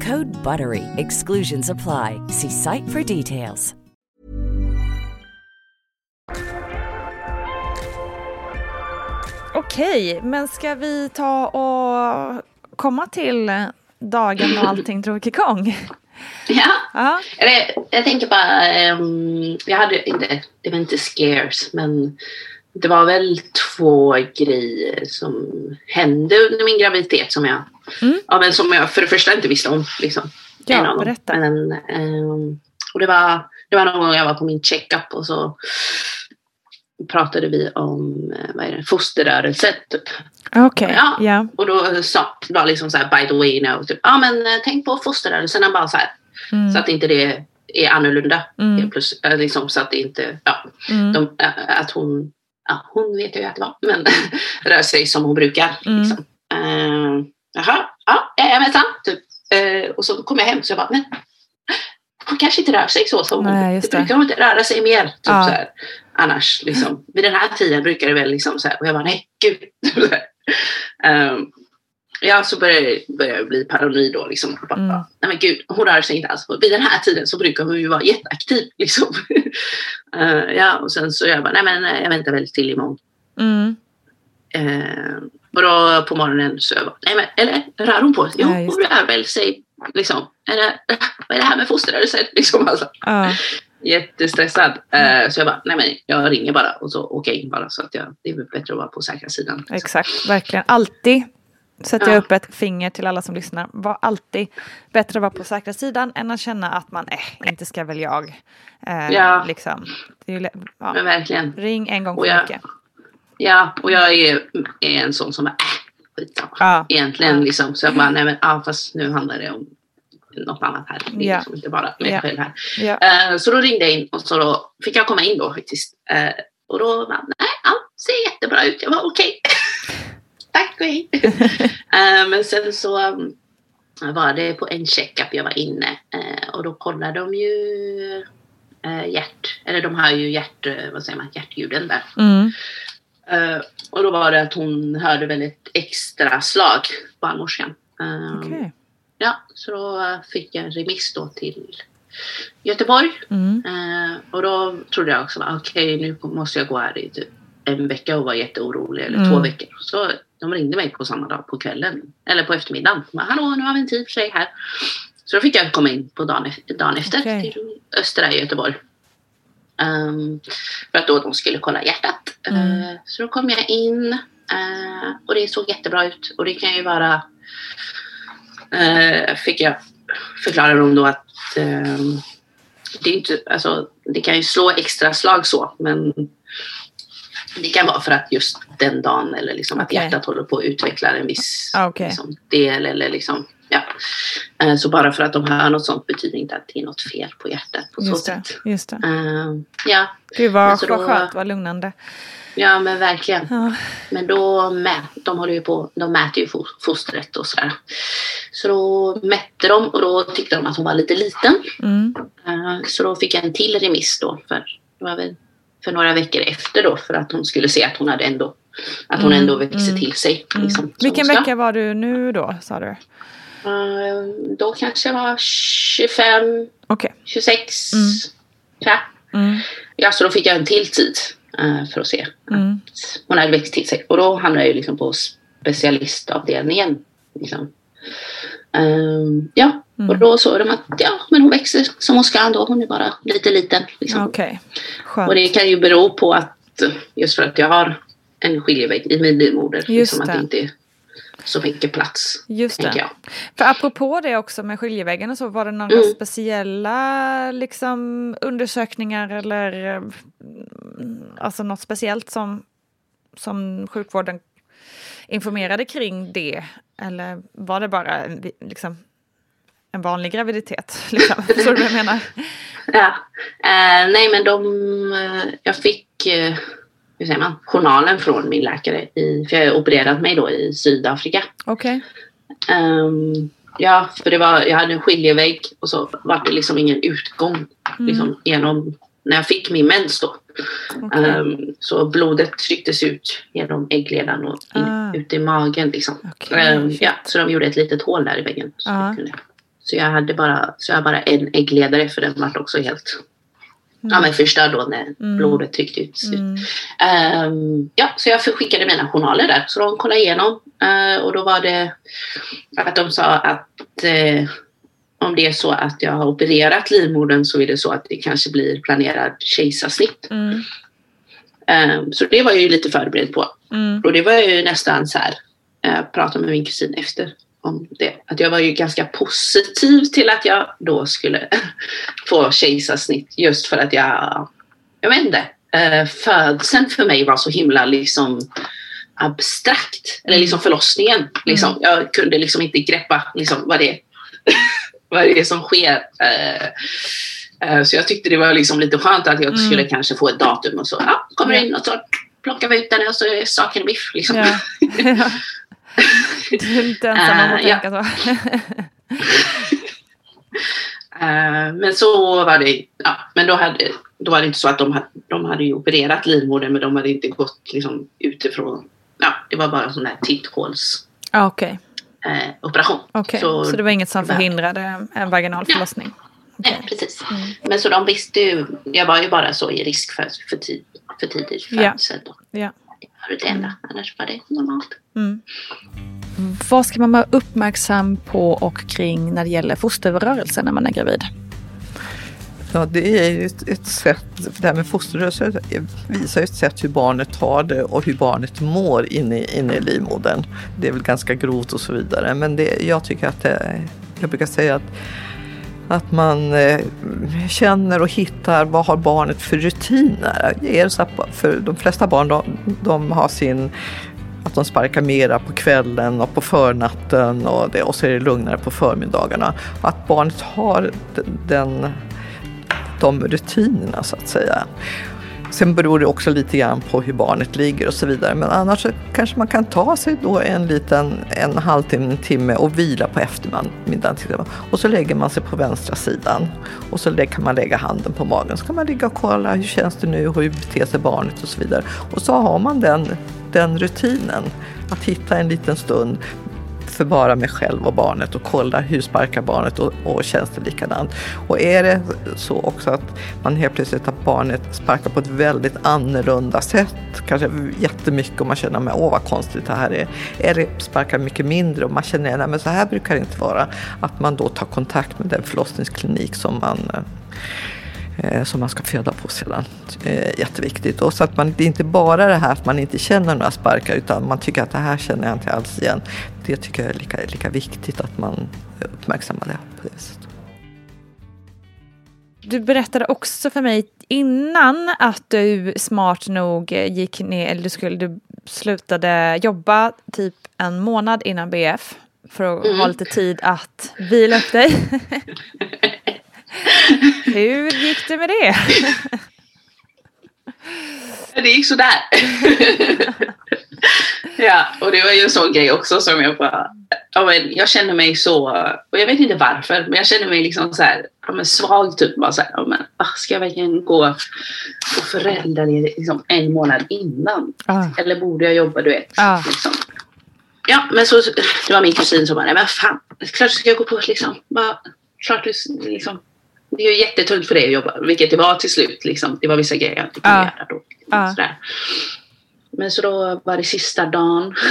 Code BUTTERY. Exclusions apply. See site for details. Okej, men ska vi ta och komma till dagen och allting drog igång? Ja. Ja, Eller, jag tänker bara, ehm, jag hade inte, det var inte scares, men det var väl två grejer som hände under min graviditet som jag, Mm. ja, men som jag för det första inte visste om. Liksom. Ja, En berätta. Men, ehm, och det var, det var någon gång jag var på min checkup och så pratade vi om eh, vad är det, fosterrörelse. Typ. okej. Ja. Ja. Och då sa var liksom så här, by the way, know, typ, ja men eh, tänk på fosterrörelserna bara så här. Mm. Så att inte det är annorlunda. Mm. Plus, eh, liksom, så att det inte, ja, Mm. de, att hon, ja, hon vet ju att det var, men rör sig som hon brukar. Mm. Liksom. Uh, jaha, ja, jajamensan. Typ. Eh, och så kom jag hem så jag bara, men hon kanske inte rör sig så som Nej, hon, just det det. brukar hon inte röra sig mer. Typ, Ja. så här. Annars, liksom, vid den här tiden brukar det väl liksom så här, och jag bara, nej, gud. Ehm, ja, så började började jag bli paranoid då. Liksom. Bara, Mm. Nej men gud, hon rör sig inte alls. Vid den här tiden så brukar hon ju vara jätteaktiv. Liksom. Eh, ja, och sen så jag bara, nej men eh, jag väntar väl till imorgon. Mm. Eh, då på morgonen bara, nej men eller rör hon på sig? Jo, Ja, hon rör väl sig. Liksom. Det, vad är det här med fosterrörelser? Liksom, alltså. Ja. Jättestressad. Eh, så jag bara, nej men jag ringer bara och så åker jag in bara. Så att jag, det är bättre att vara på säkra sidan. Exakt, verkligen. Alltid sätter Ja. jag upp ett finger till alla som lyssnar. Var alltid bättre att vara på säkra sidan än att känna att man, eh, inte ska väl jag. Eh, Ja. liksom. det är ju, ja. Men verkligen. Ring en gång för jag- mycket. Ja, och jag är, är en sån som bara, äh, skitsamma. Ja. Egentligen liksom. Så jag bara, nej men ja, fast nu handlar det om något annat här. Det är Ja. liksom inte bara mig Ja. själv här. Ja. Eh, så då ringde jag in och så då fick jag komma in då faktiskt. Eh, och då bara, nej, allt ser jättebra ut. Jag var okej. Tack och hej. Eh, men sen så um, var det på en checkup jag var inne eh, och då kollade de ju hjärt, eller de har ju hjärt, vad säger man, hjärtljuden där. Mm. Eh, och då var det att hon hörde väl ett extra slag, barnmorskan. Eh, Okej. Ja, så då eh, fick jag en remiss då till Göteborg. Mm. Eh, och då trodde jag också, okej nu måste jag gå här i typ en vecka och vara jätteorolig, eller två Mm. veckor. Så de ringde mig på samma dag på kvällen, eller på eftermiddagen. Bara, Hallå, nu har vi en tid för dig här. Så då fick jag komma in på dagen, dagen efter Okej. till Östra i Göteborg. Ehm, för att då de skulle kolla hjärtat. Mm. Eh, så då kom jag in eh, och det såg jättebra ut. Och det kan ju vara eh, fick jag förklara dem då att ehm, det, inte, alltså, det kan ju slå extra slag så, men det kan vara för att just den dagen eller liksom att Okej. hjärtat håller på att utveckla en viss Ah, okej. liksom, del eller liksom, ja. Eh, Så bara för att de hör något sånt betyder inte att det är något fel på hjärtat på så Just det. sätt. Just det. Eh, ja, Gud vad, Men så då- vad skönt, vad lugnande. ja, men verkligen. Ja. Men då mät, de håller ju på, de mäter ju fo- fostret och sådär. Så då mätte de och då tyckte de att hon var lite liten. Mm. Eh, Så då fick jag en till remiss då för, det var väl för några veckor efter då för att hon skulle se att hon hade ändå, att hon Mm, ändå växte mm, till sig. Liksom, som Vilken vecka var du nu då, sa du? Eh, Då kanske jag var 25, Okej. 26, Mm. tror jag. Mm. Ja, så då fick jag en till tid eh, för att se Mm. att hon hade växt till sig. Och då hamnade jag ju liksom på specialistavdelningen. Liksom. Ehm, ja, Mm. och då såg de att ja, men hon växer som hon ska ändå. Hon är bara lite liten. Liksom. Skönt. Och det kan ju bero på att just för att jag har en skiljevägg i min livmoder. Just liksom, att det. det inte är så mycket plats. Just det. jag. För apropå det också med skiljeväggen och så, var det några Mm. speciella liksom, undersökningar eller mm, alltså något speciellt som, som sjukvården informerade kring det? Eller var det bara liksom, en vanlig graviditet? Liksom? Förstår du vad jag menar? Ja. Eh, nej men de, eh, jag fick eh, hur säger man, journalen från min läkare. I, för jag har opererat mig då i Sydafrika. Okej. Ehm, ja, för det var, jag hade en skiljevägg och så var det liksom ingen utgång liksom, genom när jag fick min mens då. Okej. Ehm, så blodet trycktes ut genom äggledan och in, Ah. ut i magen. Liksom. Okej, Ehm, shit. ja, så de gjorde ett litet hål där i väggen. Så, Ah. jag kunde. så jag hade bara, så jag hade bara en äggledare för den var också helt ja, men förstörd då när blodet tryckte ut. Mm. Ehm, ja, så jag skickade mina journaler där. Så de kollade igenom. eh, och då var det att de sa att eh, om det är så att jag har opererat livmodern så är det så att det kanske blir planerad kejsarsnitt. Mm. Ehm, så det var jag ju lite förberedd på. Mm. Och det var ju nästan så här, jag pratade med min kusin efter om det. Att jag var ju ganska positiv till att jag då skulle få kejsarsnitt. Just för att jag, jag vet inte, eh, födseln för mig var så himla liksom abstrakt. Eller liksom förlossningen. Liksom. Jag kunde liksom inte greppa liksom, vad, det, vad det är som sker. Eh, eh, så jag tyckte det var liksom lite skönt att jag skulle kanske få ett datum och så ja, kommer in och så plockar vi ut den och så är saken biff. Liksom. Ja. ja. Du är inte ensam om att Eh, ja. tänka så. Eh, men så var det, ja, men då, hade, då var det inte så att de hade, de hade ju opererat livmodern men de hade inte gått liksom utifrån, ja det var bara sån där titthåls Ja, Okej, eh, operation. Okej. så, det var inget som Ja. förhindrade en vaginal Ja. förlossning? Nej, precis. Men så de visste ju, jag var ju bara så i risk för, för, tid, för tidig Ja. födsel då. Ja. Var det enda. Annars var det normalt. Mm. Vad ska man vara uppmärksam på och kring när det gäller fosterrörelse när man är gravid? Ja, det är ju ett, ett sätt, det här med fosterrörelse visar ju ett sätt hur barnet har det och hur barnet mår inne, inne i livmodern. Det är väl ganska grovt och så vidare, men det, jag tycker att det, jag brukar säga att att man eh, känner och hittar vad har barnet för rutiner. Är det så för de flesta barn de, de har sin att de sparkar mera på kvällen och på förnatten och, det, och så är det lugnare på förmiddagarna. Att barnet har den, de rutinerna så att säga. Sen beror det också lite grann på hur barnet ligger och så vidare. Men annars kanske man kan ta sig då en liten en halvtimme, en timme och vila på eftermiddagen. Och så lägger man sig på vänstra sidan. Och så kan man lägga handen på magen. Så kan man ligga och kolla hur känns det nu, hur beter sig barnet och så vidare. Och så har man den, den rutinen. Att hitta en liten stund för bara mig själv och barnet och kollar hur sparkar barnet och, och känns det likadant. Och är det så också att man helt plötsligt att barnet sparkar på ett väldigt annorlunda sätt, kanske jättemycket och man känner att åh vad konstigt det här är. Eller sparkar mycket mindre och man känner att så här brukar det inte vara. Att man då tar kontakt med den förlossningsklinik som man eh, som man ska föda på sedan. Eh, jätteviktigt. Och så att man, det är inte bara det här att man inte känner några sparkar utan man tycker att det här känner jag inte alls igen. Det tycker jag är lika, lika viktigt att man uppmärksammar det på det viset. Du berättade också för mig innan att du smart nog gick ner, eller du, skulle, du slutade jobba typ en månad innan BF för att mm. ha lite tid att vila upp dig. Hur gick det med det? det gick sådär. ja, och det var ju en sån grej också som jag bara... Ja, men jag känner mig så... Och jag vet inte varför, men jag känner mig liksom så här, ja, men svag typ. Bara så här, ja, men, ah, ska jag verkligen gå på föräldraledighet liksom en månad innan? Ah. Eller borde jag jobba, du vet? Ah. Liksom. Ja, men så, det var min kusin som bara, nej men fan, klart ska jag gå på liksom. Bara, klart du liksom det är ju jättetungt för dig att jobba, vilket det var till slut. Liksom. Det var vissa grejer jag inte kunde ja. göra då. Ja. Sådär. Men så då var det sista dagen.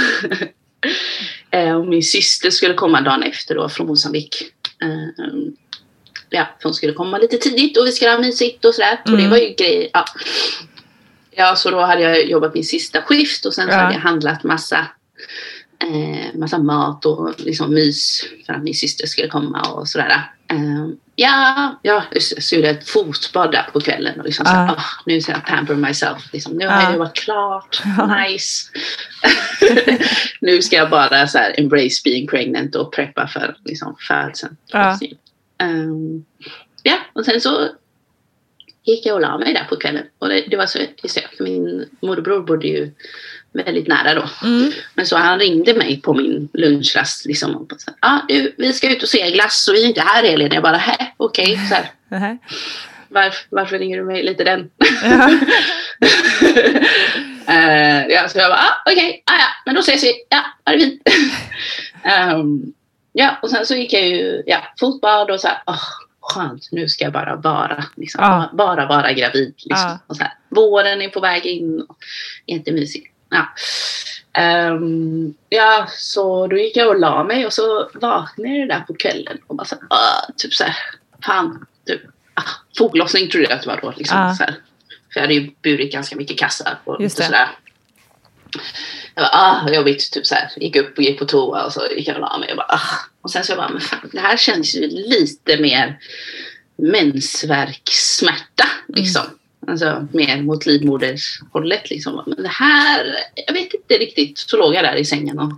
Eh, och min syster skulle komma dagen efter då från Mosambik. Um, ja, hon skulle komma lite tidigt och vi skulle ha mysigt och sådär. Mm. Och det mm. var ju grejer. Ja. ja, så då hade jag jobbat min sista skift och sen så hade jag handlat massa eh, massa mat och liksom mys för att min syster skulle komma och sådär. Eh, ja, ja, så gjorde jag ett fotbad där på kvällen och liksom uh. så, oh, nu ska jag pamper myself. Liksom, nu har uh. jag jobbat klart, nice. nu ska jag bara så här, embrace being pregnant och preppa för liksom, födseln. Uh. Um, ja, och sen så gick jag och la mig där på kvällen. Och det, det var så, just det, för min morbror bodde ju väldigt nära då. Mm. Men så han ringde mig på min lunchrast. Liksom, och sa, ah, du, vi ska ut och segla så vi är inte här Elin. Jag bara, hä, okej. Okay, mm. Varför, varför ringer du mig lite den? Ja. uh, ja, så jag bara, ah, okej, okay, ah, ja, men då ses vi. Ja, ha det fint. um, ja, och sen så gick jag ju ja, fotbad och så här, oh, skönt, nu ska jag bara vara, liksom, ja. bara vara gravid. Liksom. Ja. Och så här, våren är på väg in. Och, jättemysigt. Ja. Um, ja, så då gick jag och la mig och så vaknade jag där på kvällen och bara så här, uh, typ så här, fan, typ, ah, foglossning trodde jag att det var då. Liksom, uh. så här. För jag hade ju burit ganska mycket kassar och Just sådär. Jag bara, ah, jobbigt, typ så här. Gick upp och gick på toa och så gick jag och la mig och bara, ah. Och sen så jag bara, men fan, det här känns ju lite mer mensvärkssmärta liksom. Mm. Alltså mer mot livmodershållet liksom. Men det här, jag vet inte riktigt. Så låg jag där i sängen och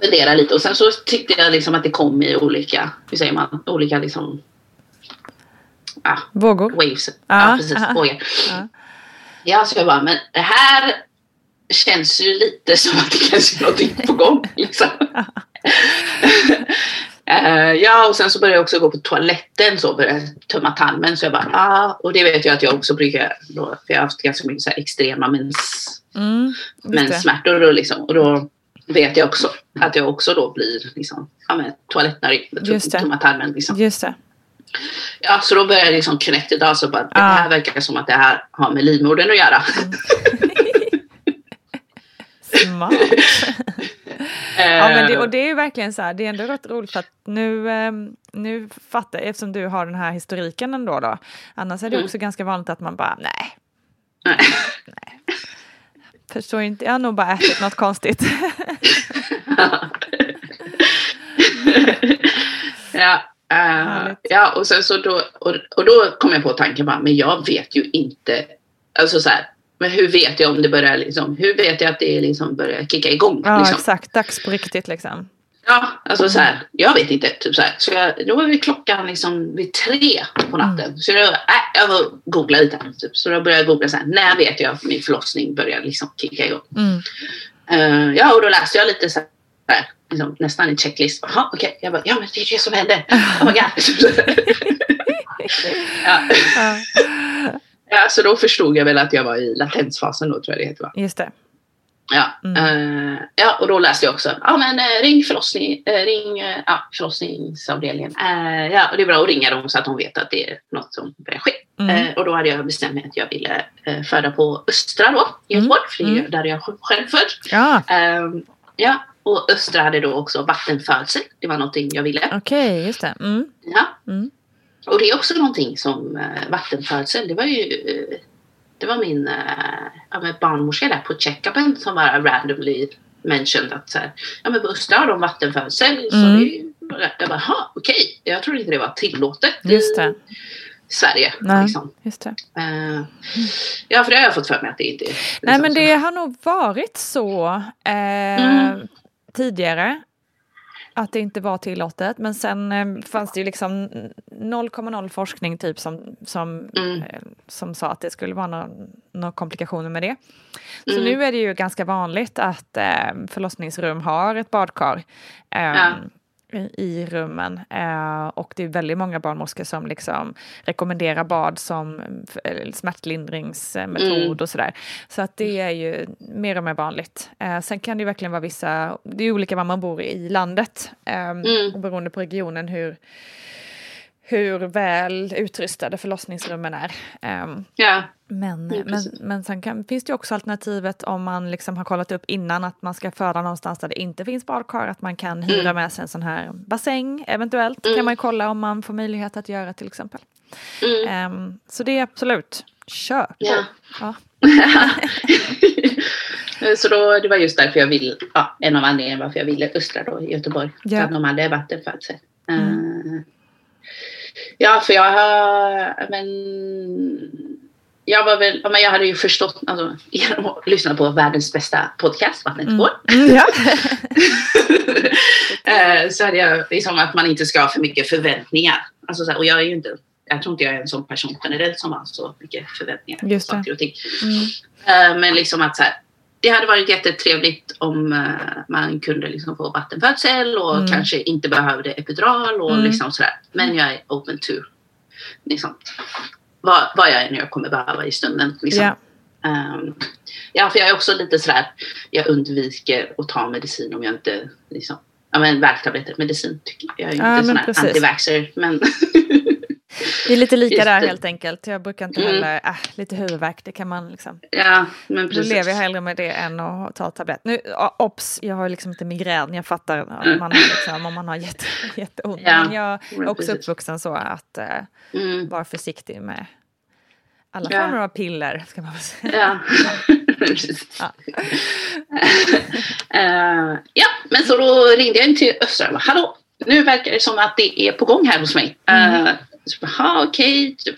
funderade lite. Och sen så tyckte jag liksom att det kom i olika, hur säger man, olika liksom ja, Vågor? Waves. Ja, ja precis. Vågor. Ja. ja, så jag bara, men det här känns ju lite som att det kanske är någonting på gång. Liksom. Uh, ja, och sen så började jag också gå på toaletten så började tömma tarmen. Så jag bara, ah, och det vet jag att jag också brukar, då, för jag har haft ganska mycket så här extrema mens, mm, menssmärtor. Och, liksom, och då vet jag också att jag också då blir liksom, ja, men, toalettnödig, tömma tarmen. Liksom. Just det. Ja, så då började jag liksom connect it alltså bara, det här verkar som att det här har med livmodern att göra. Smart. ja, men det, och det är ju verkligen så här, det är ändå rätt roligt för att nu, eh, nu fattar jag, eftersom du har den här historiken ändå då, annars är det Mm. också ganska vanligt att man bara, nej. nej. Förstår inte, jag har nog bara ätit något konstigt. Ja, eh, ja och sen så då, och, och då kom jag på tanken bara, men jag vet ju inte, alltså så här, men hur vet jag om det börjar liksom, hur vet jag att det liksom börjar kicka igång? Ja, liksom? exakt, dags på riktigt liksom. Ja, alltså så här, jag vet inte. Typ så här. Så jag, då var vi klockan liksom vid tre på natten. Så jag, äh, jag får googla lite. Typ. Så då började jag googla så här, när vet jag att min förlossning börjar liksom kicka igång? Mm. Eh, ja, och då läste jag lite så här, liksom, nästan en checklist. Jaha, okej. Jag bara, ja men det är det som händer. Oh my god. ja. ja, så då förstod jag väl att jag var i latensfasen då tror jag det heter va? Just det. Ja, eh, ja, och då läste jag också. Ja, men eh, ring förlossning, eh, ring eh, ja, förlossningsavdelningen. Eh, ja, och det är bra att ringa dem så att de vet att det är något som börjar ske. Mm. Eh, och då hade jag bestämt mig att jag ville eh, föda på Östra då, i Göteborg, för det är Mm. där jag själv född. Ja, Ehm, ja, och Östra hade då också vattenfödsel. Det var någonting jag ville. okej, just det. Mm. Ja. Och det är också någonting som eh, vattenfödsel, det var ju eh, det var min eh, ja, men barnmorska där på checkupen som bara randomly mentioned att så här, ja men på Östra har de vattenfödsel. Så Mm. det jag bara, ha okej, jag trodde inte det var tillåtet Just det. i Sverige. Nej, Liksom. just det. Eh, ja, för det har jag fått för mig att det inte är. Nej liksom men så. det har nog varit så eh, Mm. tidigare. Att det inte var tillåtet. Men sen eh, fanns det ju liksom 0,0 forskning typ som, som, Mm. eh, som sa att det skulle vara några några komplikationer med det. Så Mm. nu är det ju ganska vanligt att eh, förlossningsrum har ett badkar. Eh, Ja. I- rummen eh, och det är väldigt många barnmorskor som liksom rekommenderar bad som eh, smärtlindringsmetod Mm. och sådär. Så att det är ju mer och mer vanligt. Eh, sen kan det ju verkligen vara vissa, det är olika var man bor i landet eh, Mm. och beroende på regionen hur hur väl utrustade förlossningsrummen är. Eh, Ja. Men, Ja, men, men sen kan, finns det också alternativet om man liksom har kollat upp innan att man ska föda någonstans där det inte finns badkar, att man kan hyra Mm. med sig en sån här bassäng. Eventuellt kan Mm. man ju kolla om man får möjlighet att göra till exempel. Mm. Ehm, så det är absolut, kör. Ja. Ja. Så då, det var just därför jag vill, ja, en av anledningarna varför jag ville Östra då i Göteborg. Ja. För att de hade vattenfödsel. Mm. Eh, ja, för jag har, men jag var väl, men jag hade ju förstått, alltså, genom att lyssna på världens bästa podcast, Vattnet Mm. går. Mm, ja. Eh, så hade jag liksom att man inte ska ha för mycket förväntningar. Alltså, så här, och jag är ju inte, jag tror inte jag är en sån person generellt som har så mycket förväntningar på saker och ting. Mm. Eh, Men liksom att så här, det hade varit jättetrevligt om eh, man kunde liksom få vattenfödsel och Mm. kanske inte behövde epidural och Mm. liksom sådär. Men jag är open to liksom, vad, vad jag jag kommer behöva i stunden. Liksom. Ja. Ehm, ja, för jag är också lite sådär, jag undviker att ta medicin om jag inte liksom, ja men värktabletter, medicin tycker jag. Jag är ju Ja, inte sån här antivaxxer men Det är lite lika Just där det. helt enkelt. Jag brukar inte Mm. heller, äh, lite huvudvärk, det kan man liksom ja, men Då precis. lever jag hellre med det än att ta tablett. Nu, obs, jag har liksom inte migrän. Jag fattar om Mm. man liksom, om man har jätte, jätteont. Ja, Men jag är också precis. uppvuxen så att eh, Mm. vara försiktig med alla Ja. former av piller. Ska man väl säga. Ja. Precis. Ja. Eh, ja, men så då ringde jag in till Östra och bara, hallå, nu verkar det som att det är på gång här hos mig. Mm. Uh, så bara, "Ha, okej, typ.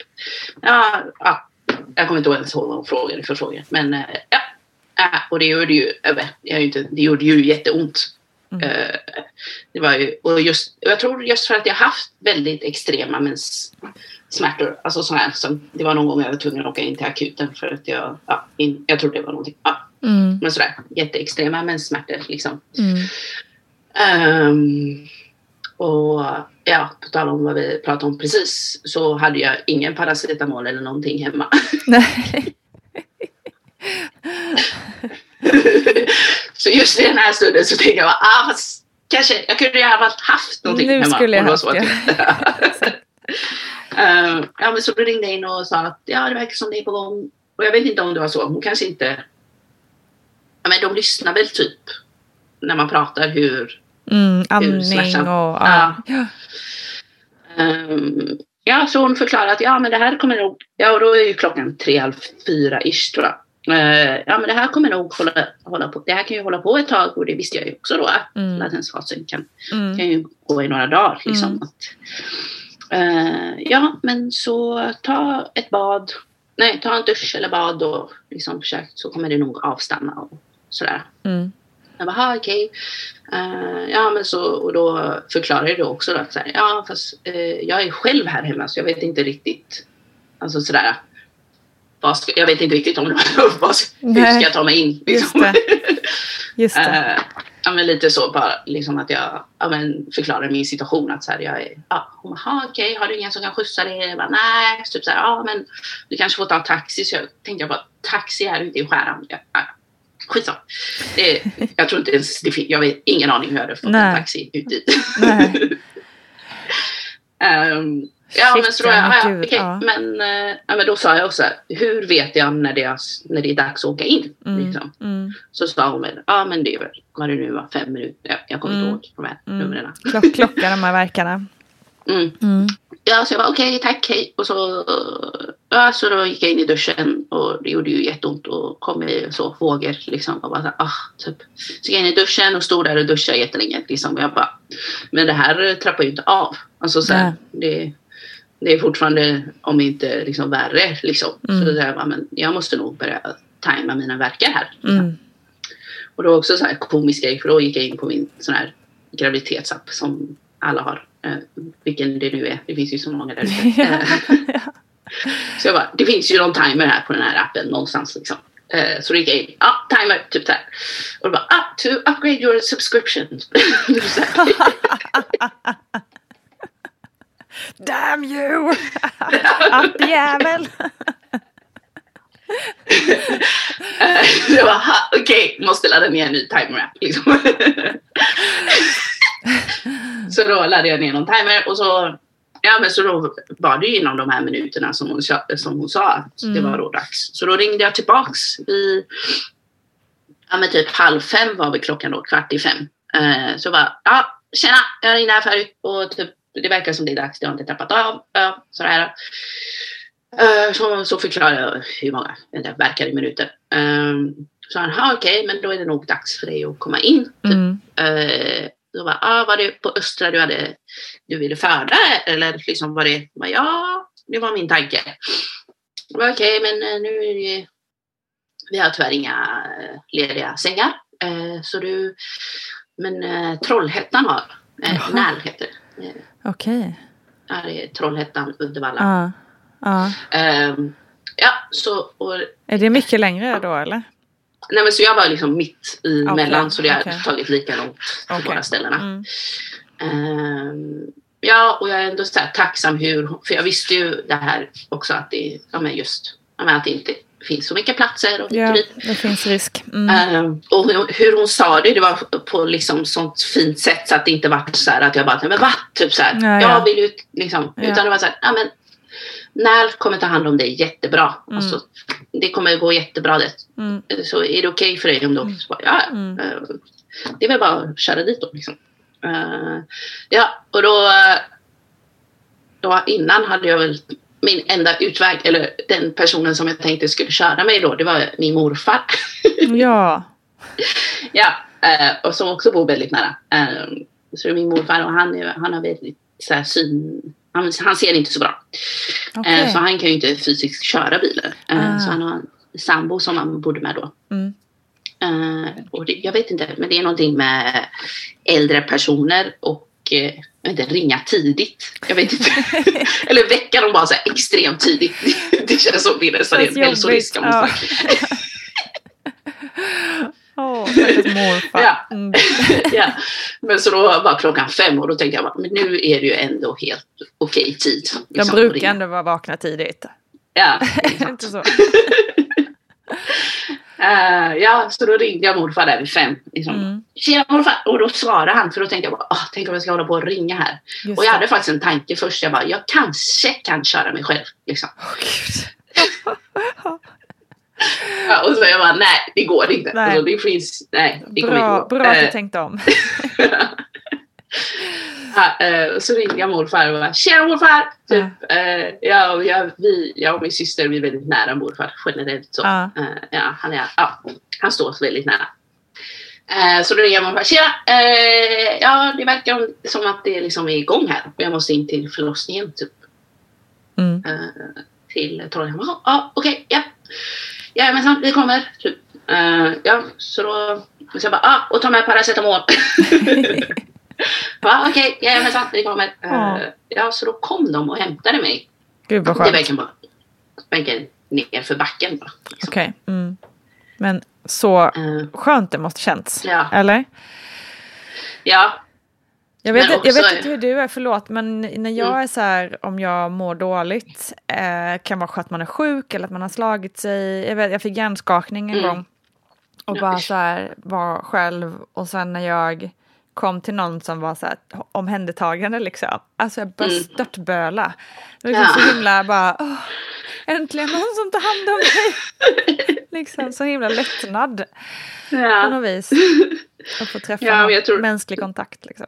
Ja, ja, jag kommer inte ens ihåg vad hon frågade för frågor. Men eh, ja, och det gjorde ju, jag inte, det gjorde ju jätteont. Mm. Det var ju, och just, jag tror just för att jag haft väldigt extrema mens smärtor. Alltså sån här som, det var någon gång jag var tvungen att åka in till akuten för att jag, ja, in, jag trodde det var någonting. Ja, Mm. men sådär jätteextrema menssmärtor liksom. Mm. Ehm, och ja, på tal om vad vi pratade om precis så hade jag ingen paracetamol eller någonting hemma. Nej. så just i den här stunden så tänkte jag ah, fast kanske jag kunde ju ha haft någonting Nu hemma. skulle jag om det Uh, ja, men så då ringde jag in och sa att ja, det verkar som det är på gång. Och jag vet inte om det var så. Hon kanske inte... Ja, men de lyssnar väl typ när man pratar hur... Mm, andning och... Ja. ja. Um, ja, så hon förklarade att ja, men det här kommer nog... Ja, och då är ju klockan tre, halv fyra ish tror jag. Uh, ja, men det här kommer nog hålla, hålla på. Det här kan ju hålla på ett tag och det visste jag ju också då. Att mm. latensfasen kan, mm. kan ju gå i några dagar. Liksom. Mm. Att, ja, men så ta ett bad. Nej, ta en dusch eller bad och liksom försök så kommer det nog avstanna och sådär. Mm. Jag bara, okej. Okay. Uh, ja, men så, och då förklarade jag också då att så här, ja, fast uh, jag är själv här hemma så jag vet inte riktigt. Alltså sådär. Ska, jag vet inte riktigt om vad, hur ska jag ta mig in. Liksom. Just det. Just det. Uh, ja, men lite så bara liksom att jag ja, men förklarar min situation. Att så här, jag är, ja, hon bara, okej, okay, har du ingen som kan skjutsa dig? Jag bara, nej, typ så här, ja, men du kanske får ta taxi. Så jag tänkte jag bara, taxi här ute i skäran. Ja, skitsamma. Det, jag tror inte ens, det, jag vet ingen aning hur jag hade fått Nej. en taxi ut dit. um, ja, Shit, men så då, ja, ja, okay. ja. Men, uh, ja, men då sa jag också, hur vet jag när det är, när det är dags att åka in? Mm, liksom. mm. Så sa hon, ja men det är väl, vad det nu var, fem minuter. Jag, kommer mm. inte ihåg de här mm. numren. Klock, klocka de här verkarna. Mm. Mm. Ja, så jag var okej, okay, tack, hej. Och så, ja, så då gick jag in i duschen och det gjorde ju jätteont och kom i så vågor liksom. Och bara så, ah, typ. Så gick jag in i duschen och stod där och duschade jättelänge. Liksom. Och jag bara, men det här trappar ju inte av. Alltså så här, det, det är fortfarande, om inte liksom värre liksom. Mm. Så jag bara, men jag måste nog börja tajma mina verkar här. Mm. Och då också så här komisk grej, för då gick jag in på min sån här graviditetsapp som alla har. Eh, vilken det nu är. Det finns ju så många där ute. Eh, så jag bara, det finns ju någon timer här på den här appen någonstans liksom. Eh, så gick jag in, ja, ah, timer, typ där. Och då bara, ah, to upgrade your subscription. Damn you! Appjävel! jag bara, okej, okay, måste ladda ner en ny timer-app. Liksom. så då laddade jag ner någon timer och så, ja, men så då var det ju inom de här minuterna som hon, som hon sa att mm. det var då dags. Så då ringde jag tillbaks vid ja, men typ halv fem var vi klockan då, kvart i fem. Uh, så bara, ja, tjena, jag ringde här förut och typ, det verkar som det är dags, det har inte trappat av. Uh, sådär. Uh, så, så förklarade jag hur många det verkar i minuter. Uh, så han, okej, okay, men då är det nog dags för dig att komma in. Typ. Mm. Uh, då bara, ah, var det på Östra du, hade, du ville föda? Eller liksom var det, bara, ja, det var min tanke. Okej, okay, men eh, nu är det, vi har tyvärr inga eh, lediga sängar. Eh, så du, men eh, Trollhättan har, eh, Näl heter det. Okej. Okay. Det är Trollhättan, Uddevalla. Ja. ja. Um, ja, så... Och, är det mycket längre då eller? Nej men så jag var liksom mitt i okay. mellan så det har okay. tagit lika långt på okay. båda ställena. Mm. Um, ja och jag är ändå så tacksam hur, för jag visste ju det här också att det, ja, men just, ja, men att det inte finns så mycket platser. Och ja, det finns risk. Mm. Um, och hur hon sa det, det var på liksom sånt fint sätt så att det inte var så här att jag bara, men va? Typ så här, ja, ja. jag vill ut liksom. Ja. Utan det var så här, ja men när kommer ta hand om dig jättebra. Mm. Alltså, det kommer gå jättebra. Det. Mm. Så är det okej okay för dig om du mm. bara, ja, mm. uh, det är väl bara att köra dit då. Liksom. Uh, ja, och då, då innan hade jag väl min enda utväg, eller den personen som jag tänkte skulle köra mig då, det var min morfar. ja. ja, uh, och som också bor väldigt nära. så det är min morfar och han, han har väldigt så här, syn han, han ser inte så bra. Okay. så han kan ju inte fysiskt köra bilen. Ah. Så han har en sambo som han bodde med då. Mm. Och det, jag vet inte, men det är någonting med äldre personer och uh, jag vet inte, ringa tidigt. Jag vet inte. Eller väcka dem bara så här extremt tidigt. det känns som det är en hälsorisk. Ja. Åh, morfar. ja. Mm. ja. Men så då var klockan fem och då tänkte jag men nu är det ju ändå helt okej okay tid. Liksom, De brukar ändå vara vakna tidigt. Ja. inte så. Uh, ja, så då ringde jag morfar där vid fem. Liksom. Mm. Tjena morfar! Och då svarade han för då tänkte jag bara, oh, tänk om jag ska hålla på och ringa här. Just och jag det. hade faktiskt en tanke först. Jag bara, jag kanske kan köra mig själv. Liksom. Oh, ja, och så jag bara, nej det går inte. Alltså, det finns, nej, det bra, inte gå. Bra att du uh, tänkte om. ja, uh, så ringde jag morfar och bara, tjena morfar! Typ, uh, jag, jag, vi, jag och min syster vi är väldigt nära morfar generellt. Så. Uh. ja, han, är, ja, han står oss väldigt nära. så då ringer jag morfar, tjena! ja, det verkar som att det liksom är igång här och jag måste in till förlossningen. Typ. Mm. till Trollhättan. Ja, okej, ja. Jajamensan, vi kommer. Typ. ja, så då så jag bara, ah, och ta med paracetamol. Okej, okay, jajamensan, vi kommer. Ja. Uh, ja, så då kom de och hämtade mig. Gud vad skönt. Vägen, bara, vägen ner för backen. Liksom. Okej. Okay. Mm. Men så uh, skönt det måste känts. Ja. Eller? Ja. Jag vet, också, jag vet inte hur du är, förlåt, men när jag mm. är så här, om jag mår dåligt, eh, kan vara att man är sjuk eller att man har slagit sig. Jag, vet, jag fick hjärnskakning en mm. gång och bara så här var själv och sen när jag kom till någon som var så här omhändertagande liksom. Alltså jag började mm. störtböla. Det var ja. så himla bara, åh, äntligen någon som tar hand om mig. liksom så himla lättnad. Ja. På något vis. Att få träffa ja, någon, tror... mänsklig kontakt liksom.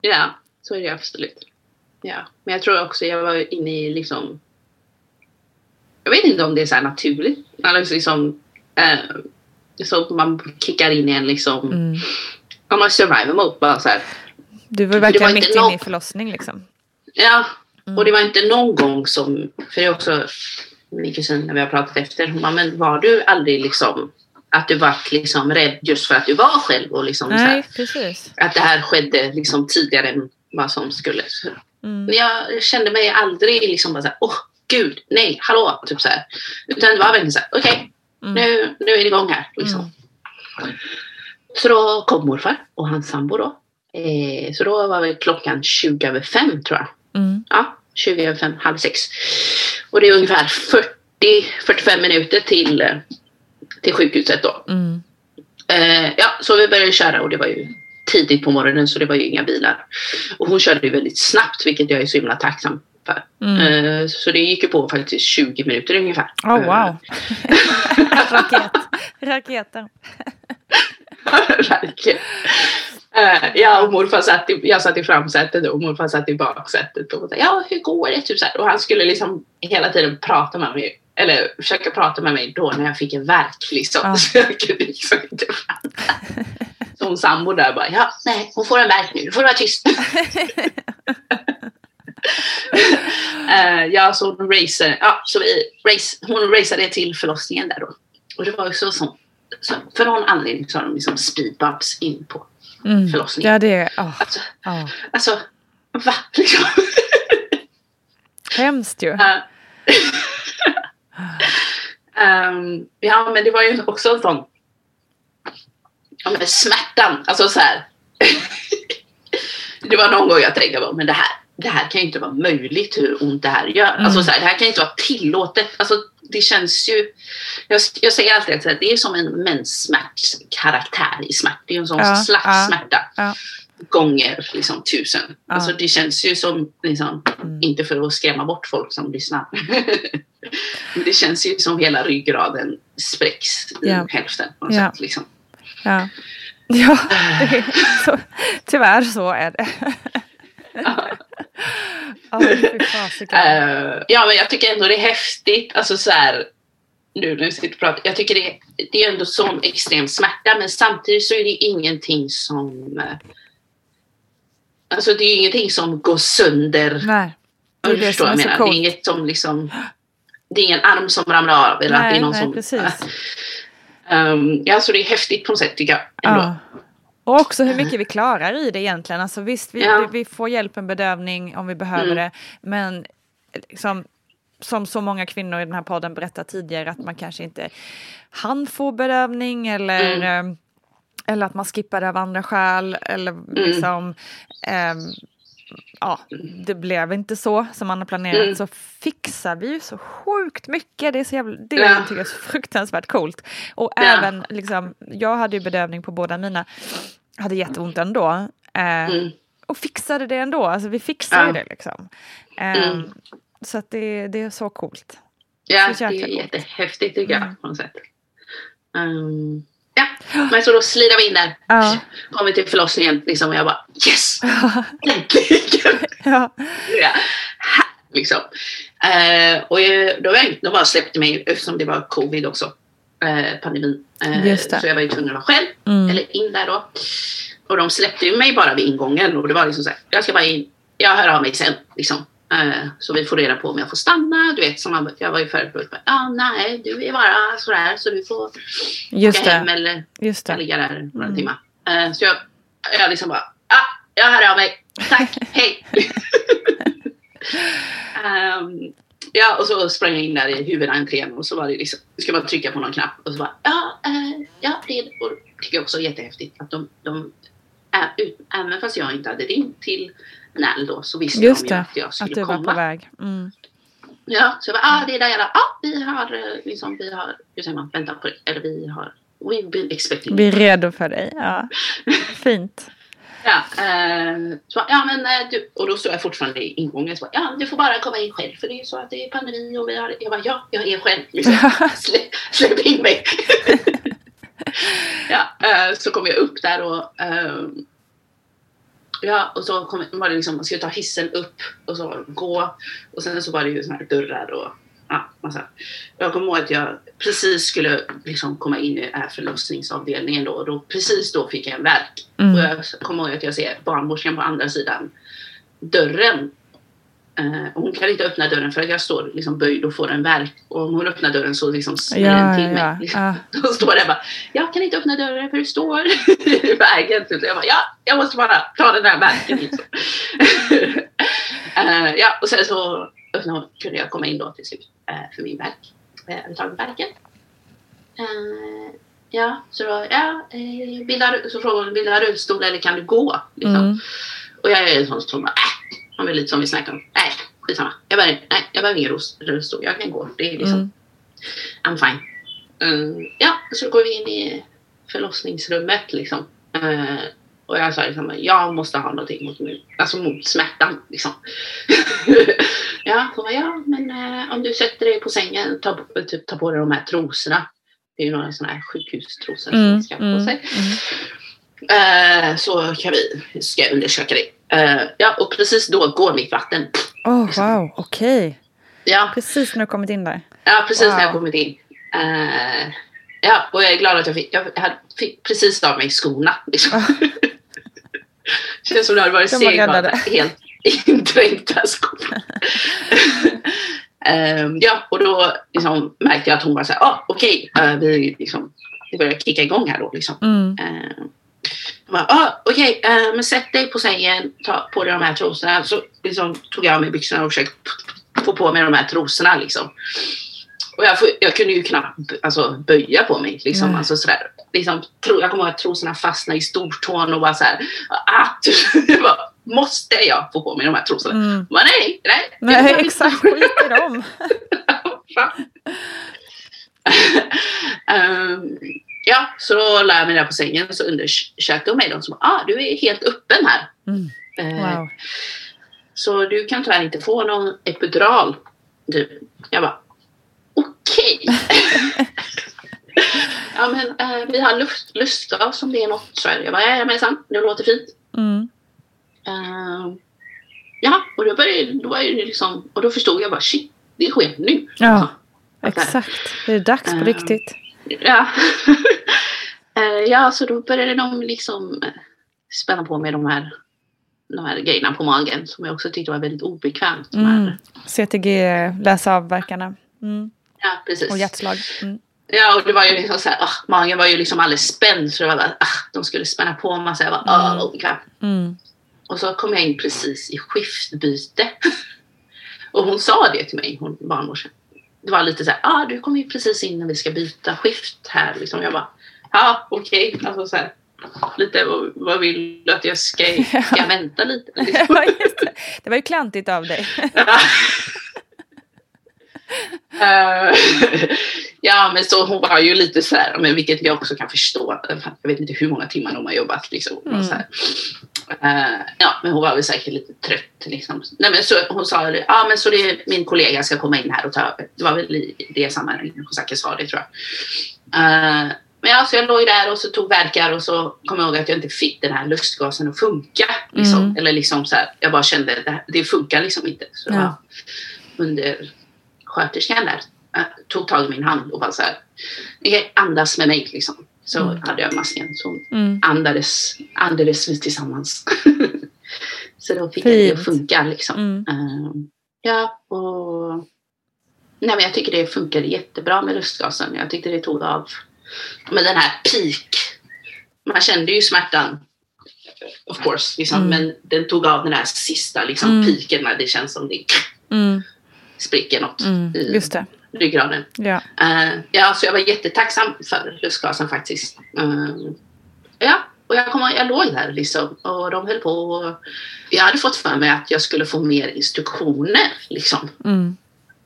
Ja, så är det absolut. Ja, men jag tror också jag var inne i liksom jag vet inte om det är så här naturligt. Alltså liksom, äh, så man kickar in i en liksom mm. Ja, man survival mode bara så här. Du var verkligen var mitt inne i förlossning liksom. Ja, mm. och det var inte någon gång som, för det är också min kusin när vi har pratat efter, hon bara, men var du aldrig liksom att du var liksom rädd just för att du var själv och liksom Nej, så här, precis. att det här skedde liksom tidigare än vad som skulle. Mm. Jag kände mig aldrig liksom bara så här, åh gud, nej, hallå, typ så här. Utan det var verkligen så här, okej, okay, mm. nu, nu är det igång här liksom. Mm. Så då kom morfar och hans sambo då. Eh, så då var väl klockan 20 över fem tror jag. Mm. Ja, 20 över fem, halv sex. Och det är ungefär 40-45 minuter till, eh, till sjukhuset då. Mm. Eh, ja, så vi började köra och det var ju tidigt på morgonen så det var ju inga bilar. Och hon körde ju väldigt snabbt vilket jag är så himla tacksam för. Mm. Eh, så det gick ju på faktiskt 20 minuter ungefär. Oh wow! Raket. Raketen. Verkligen. Uh, ja, och morfar satt i, jag satt i framsätet och morfar satt i baksätet och sa ja, hur går det? Typ så här. Och han skulle liksom hela tiden prata med mig, eller försöka prata med mig då när jag fick en värk liksom. Ja. Så jag kunde liksom inte Så hon sambo där bara, ja, nej, hon får en värk nu, nu får du vara tyst. uh, ja, så hon racer, ja, så vi race, hon raceade till förlossningen där då. Och det var ju så sånt så för någon anledning så har de liksom speedbumps in på mm. förlossningen. Ja, det är... Oh. Alltså, oh. alltså, va? Liksom. Hemskt ju. Uh, um, ja, men det var ju också en sån... Ja, men smärtan. Alltså så här. det var någon gång jag tänkte, men det här, det här kan ju inte vara möjligt hur ont det här gör. Mm. Alltså så här, det här kan inte vara tillåtet. Alltså, det känns ju... Jag, jag säger alltid att det är som en menssmärtkaraktär i smärta. Det är en sån ja, slags ja, smärta. Ja. Gånger liksom tusen. Ja. Alltså det känns ju som, liksom, mm. inte för att skrämma bort folk som lyssnar. Men det känns ju som hela ryggraden spräcks i hälften. På något sätt, liksom. ja. ja, så, tyvärr så är det. uh, ja, men jag tycker ändå det är häftigt. Alltså så här, nu när vi sitter och pratar. Jag tycker det, det är ändå sån extrem smärta, men samtidigt så är det ingenting som... Uh, alltså det är ingenting som går sönder. Nej. Det är det som är så coolt. Det är inget som liksom... Det är ingen arm som ramlar av. Eller nej, det är någon nej, som, precis. Um, ja, så det är häftigt på något sätt tycker jag. Ändå. Ja. Och också hur mycket vi klarar i det egentligen. Alltså visst, vi, ja. vi, vi får hjälp med bedövning om vi behöver mm. det. Men liksom, som så många kvinnor i den här podden berättat tidigare att man kanske inte hann få bedövning eller, mm. eller att man skippar det av andra skäl. Eller mm. liksom, eh, ja, det blev inte så som man har planerat Mm. så fixar vi ju så sjukt mycket. Det, är så jävla, det Ja. tycker jag är så fruktansvärt coolt. Och Ja. även liksom, jag hade ju bedövning på båda mina, hade jätteont ändå. Eh, Mm. Och fixade det ändå, alltså vi fixade Ja. det liksom. Eh, Mm. Så att det, det är så coolt. Ja, Så det är jättehäftigt tycker jag Mm. på något sätt. Um, ja, men så då slidar vi in där. Ja. Kommer till förlossningen liksom och jag bara yes! Äntligen! Ja. ja. Liksom. Eh, och jag, då var jag, de bara släppte mig eftersom det var covid också. Eh, pandemin. Eh, så jag var ju tvungen att vara själv. Mm. Eller in där då. Och de släppte ju mig bara vid ingången och det var liksom så här, jag ska bara in, jag hör av mig sen liksom. Eh, så vi får reda på om jag får stanna, du vet som man, jag var ju förut, ja ah, nej du är bara sådär så du får Just åka det. hem eller Just det. ligga där några Mm. timmar. Eh, så jag, jag liksom bara, ah, jag hör av mig, tack, hej. Ehm, ja, och så sprang jag in där i huvudentrén och så var det liksom, ska man trycka på någon knapp och så bara, ja, eh, ja, det och det tycker jag också är jättehäftigt att de, de ä, ut, även fast jag inte hade ringt till Nell då så visste Just de ju det, att jag att skulle du var komma. på väg. Mm. Ja, så jag bara, ah, det är där jag bara, ah, vi har eh, liksom, vi har, hur säger man, väntat på det, eller vi har, we've been expecting. Vi är redo för dig. Ja. Fint. Ja, eh, så, ja men eh, du, och då står jag fortfarande i ingången. Så, ja, du får bara komma in själv för det är så att det är pandemi och vi har, jag bara, ja, jag är själv. Liksom. Slä, släpp in mig. ja, eh, så kom jag upp där och ehm, Ja, och så kom, var det liksom, man skulle ta hissen upp och så gå. Och sen så var det ju såna här dörrar och ja, massa. Jag kommer ihåg att jag precis skulle liksom komma in i den här förlossningsavdelningen då. Och då, precis då fick jag en värk. Mm. Och jag kommer ihåg att jag ser barnmorskan på andra sidan dörren. Eh, hon kan inte öppna dörren för att jag står liksom böjd och får en värk. Och om hon öppnar dörren så liksom smäller Ja, den till ja, mig. Liksom. Ja. Då står jag bara, jag kan inte öppna dörren för du står i vägen. Så jag bara, ja, jag måste bara ta den här värken. Liksom. Eh, ja, och sen så kunde jag komma in då till slut eh, för min värk. Tagit värken. Eh, ja, så då, ja, eh, ha- så frågade hon, ha rullstol eller kan du gå? Liksom. Mm. Och jag är en sån som bara, äh, är lite som vi snackade om, nej, skitsamma. Jag behöver, nej, jag behöver ingen rull- rullstol, jag kan gå. Det är liksom, Mm. I'm fine. Mm, ja, så går vi in i förlossningsrummet liksom. Eh, och jag sa liksom, jag måste ha någonting mot, min, alltså mot smärtan. Liksom. ja, hon bara, ja, men eh, om du sätter dig på sängen, ta, typ, ta på dig de här trosorna. Det är ju några sådana här sjukhustrosor som Mm, man ska ha på mm, sig. Eh, så kan vi, ska jag undersöka det. Eh, ja, och precis då går mitt vatten. Oh, wow, okej. Ja, Precis när du kommit in där. Ja, precis när jag Wow. kommit in. Ja, och jag är glad att jag fick, jag fick precis av mig skorna. Liksom. Känns som det hade varit ha helt indränkta skor. Ehm, ja, och då liksom, märkte jag att hon var så här, ah, okej, eh, vi liksom, det börjar kicka igång här då. Liksom. Mm. Bara, ah, okej, eh, men sätt dig på sängen, ta på dig de här trosorna. Så liksom, tog jag av mig byxorna och försökte få på mig de här trosorna. Liksom. Och jag, jag kunde ju knappt alltså, böja på mig. Liksom, Nej. alltså, sådär. Liksom, tro, jag kommer ihåg att trosorna fastnade i stortån och bara så här, ah, jag bara, måste jag få på mig de här trosorna? Mm. Men nej, nej. jag Nej, kan exakt. Skit i dem. Ehm, ja, så då la jag mig där på sängen så undersökte hon mig. De som ah, du är helt öppen här. Mm. Eh, Wow. Så du kan tyvärr inte få någon epidural. Du. Jag bara, okej. ja men eh, vi har luft, lustgas om det är något. Så jag bara, jajamensan, det låter fint. Mm. Uh, ja, och då började då var det liksom, och då förstod jag bara shit, det sker nu. Ja, det här- exakt. Det är dags på Eh, riktigt. Ja. Eh, ja, så då började de liksom eh, spänna på mig de här, de här grejerna på magen som jag också tyckte var väldigt obekvämt. Mm. CTG, läsa av verkarna. Mm. Ja, precis. Och hjärtslag. Mm. Ja, och det var ju liksom så här, ah, magen var ju liksom alldeles spänd så det var bara, ah, de skulle spänna på mig så jag var ah, Mm. obekväm. Mm. Och så kom jag in precis i skiftbyte. och hon sa det till mig, hon barnmorskan. Det var lite så här, ah, du kommer ju precis in när vi ska byta skift här. Liksom. Jag bara, ja okej. Alltså, så här, lite vad, vill du att jag ska, ska jag vänta lite? Liksom. Det var ju klantigt av dig. Eh, ja men så hon var ju lite så här, men vilket jag också kan förstå. Jag vet inte hur många timmar de har jobbat liksom. Mm. Så här. Eh, ja men hon var väl säkert lite trött liksom. Nej men så hon sa, ja men så det, min kollega ska komma in här och ta över. Det var väl i det sammanhanget hon säkert sa det tror jag. Eh, men ja, så jag låg där och så tog verkar och så kom jag ihåg att jag inte fick den här lustgasen att funka. Liksom. Mm. Eller liksom så här, jag bara kände att det, det funkar liksom inte. Så ja. under sköterskan där äh, tog tag i min hand och bara så här, "Ni kan andas med mig liksom. Så Mm. hade jag masken. Så Mm. andades, andades vi tillsammans. så då fick jag det Fint. att funka liksom. Mm. Eh, ja, och nej, men jag tycker det funkade jättebra med lustgasen. Jag tyckte det tog av med den här peak. Man kände ju smärtan of course, liksom, Mm. men den tog av den här sista liksom, Mm. piken när det känns som det Mm. Spricker något Mm. i ryggraden. Ja. Eh, ja, så jag var jättetacksam för lustgasen faktiskt. Eh, ja, och jag, kom, jag låg där liksom och de höll på. Och jag hade fått för mig att jag skulle få mer instruktioner liksom. Mm.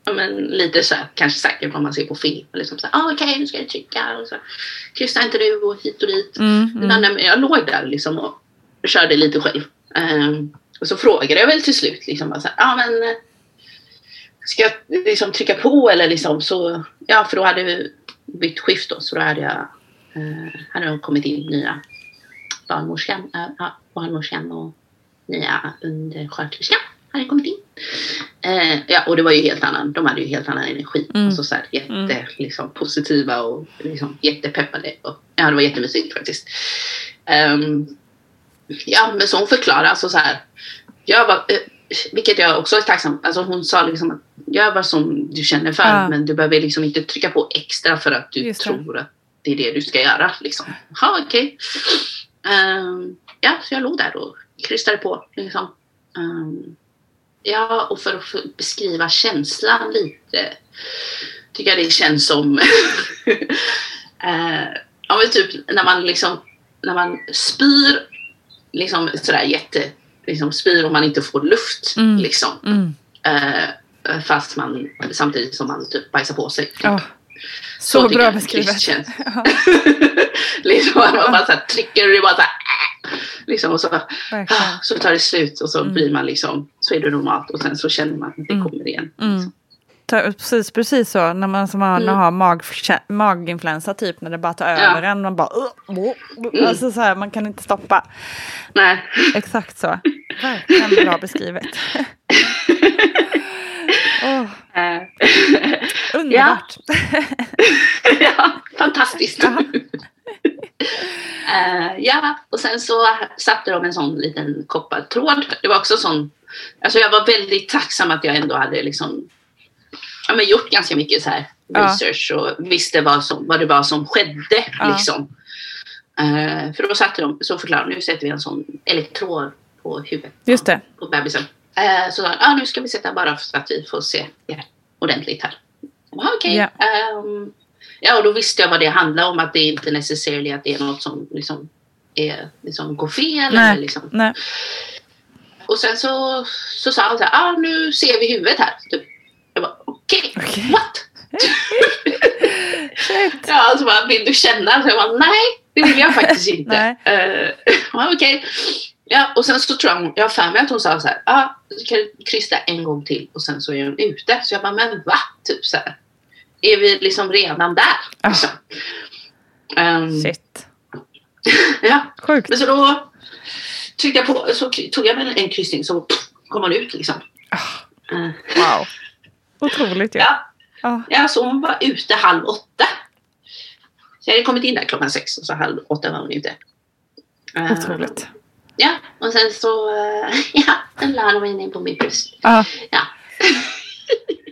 Ja, men lite så här, kanske säkert vad man ser på film. Liksom så här, ah, okej nu ska jag trycka och så. Kryssa inte du och hit och dit. Mm. Mm. Men, jag låg där liksom och körde lite själv. Ehm, och så frågade jag väl till slut liksom här, ah, men ska jag liksom trycka på eller liksom så, ja för då hade vi bytt skift då så då hade jag, eh, hade jag kommit in nya barnmorskan, äh, barnmorskan och nya undersköterskan hade kommit in. Eh, ja, och det var ju helt annan, de hade ju helt annan energi. Mm. Alltså så här, jätte Mm. liksom, positiva och liksom, jättepeppade. Och, ja, det var jättemysigt faktiskt. Ehm, ja, men så hon förklarade alltså så här. Jag var, eh, vilket jag också är tacksam Alltså hon sa liksom att gör vad som du känner för. Ja. Men du behöver liksom inte trycka på extra för att du Just det. tror att det är det du ska göra. Liksom. Ja, okej. Ehm, ja, så jag låg där och krystade på. Liksom. Ehm, ja, och för att beskriva känslan lite. Tycker jag det känns som eh, ja, men typ när man liksom när man spyr liksom sådär jätte liksom spyr och man inte får luft Mm. liksom. Mm. Eh, fast man samtidigt som man typ bajsar på sig. Ja. Så, tycker bra beskrivet. Ja, liksom man bara så här, trycker och det bara så här, äh, liksom och så, verkligen. ah, så tar det slut och så Mm. blir man liksom så är det normalt och sen så känner man att det Mm. kommer igen. Mm. Ta- Precis, precis så. När man som har, Mm. har mag, maginfluensa typ när det bara tar Ja. över en. Man bara... Uh, uh, uh. Alltså så här, man kan inte stoppa. Nej. Exakt så. Verkligen bra beskrivet. Eh, underbart. ja, fantastiskt. Ja. Eh, ja, och sen så satte de en sån liten koppartråd. Det var också sån, alltså jag var väldigt tacksam att jag ändå hade liksom, ja, men gjort ganska mycket så här Ja. research och visste vad, som, vad det var som skedde. Ja. Liksom. Eh, för då satte de, så förklarade de, nu sätter vi en sån elektrod på huvudet Just det. på bebisen. Eh, så ah, nu ska vi sätta bara så att vi får se det ordentligt här. Okej. Ja. Ehm, ja, och då visste jag vad det handlar om. Att det inte necessarily att det är något som liksom, är, liksom går fel. Nej. Eller liksom. Nej. Och sen så, så sa han så här, ah, nu ser vi huvudet här. Typ. Jag bara, okej, Okej. what? Shit. Ja, alltså bara, vill du känna? Så jag bara, nej, det vill jag faktiskt inte. Ja, okej. Ja, och sen så tror jag, jag har för mig att hon sa så här, ah, du kan kryssa en gång till och sen så är hon ute. Så jag bara, men va? Typ så här. Är vi liksom redan där? Ah. Liksom. Ehm, Shit. ja, Sjukt. men så då tryckte jag på, så tog jag väl en kryssning så kom hon ut liksom. Eh, Wow. Otroligt ju. ja. Ja. Ja, så hon var ute halv åtta. Så jag hade kommit in där klockan sex och så halv åtta var hon ute. Eh, Otroligt. Ja, och sen så eh, ja, den la de in på min bröst. Ja. Ja,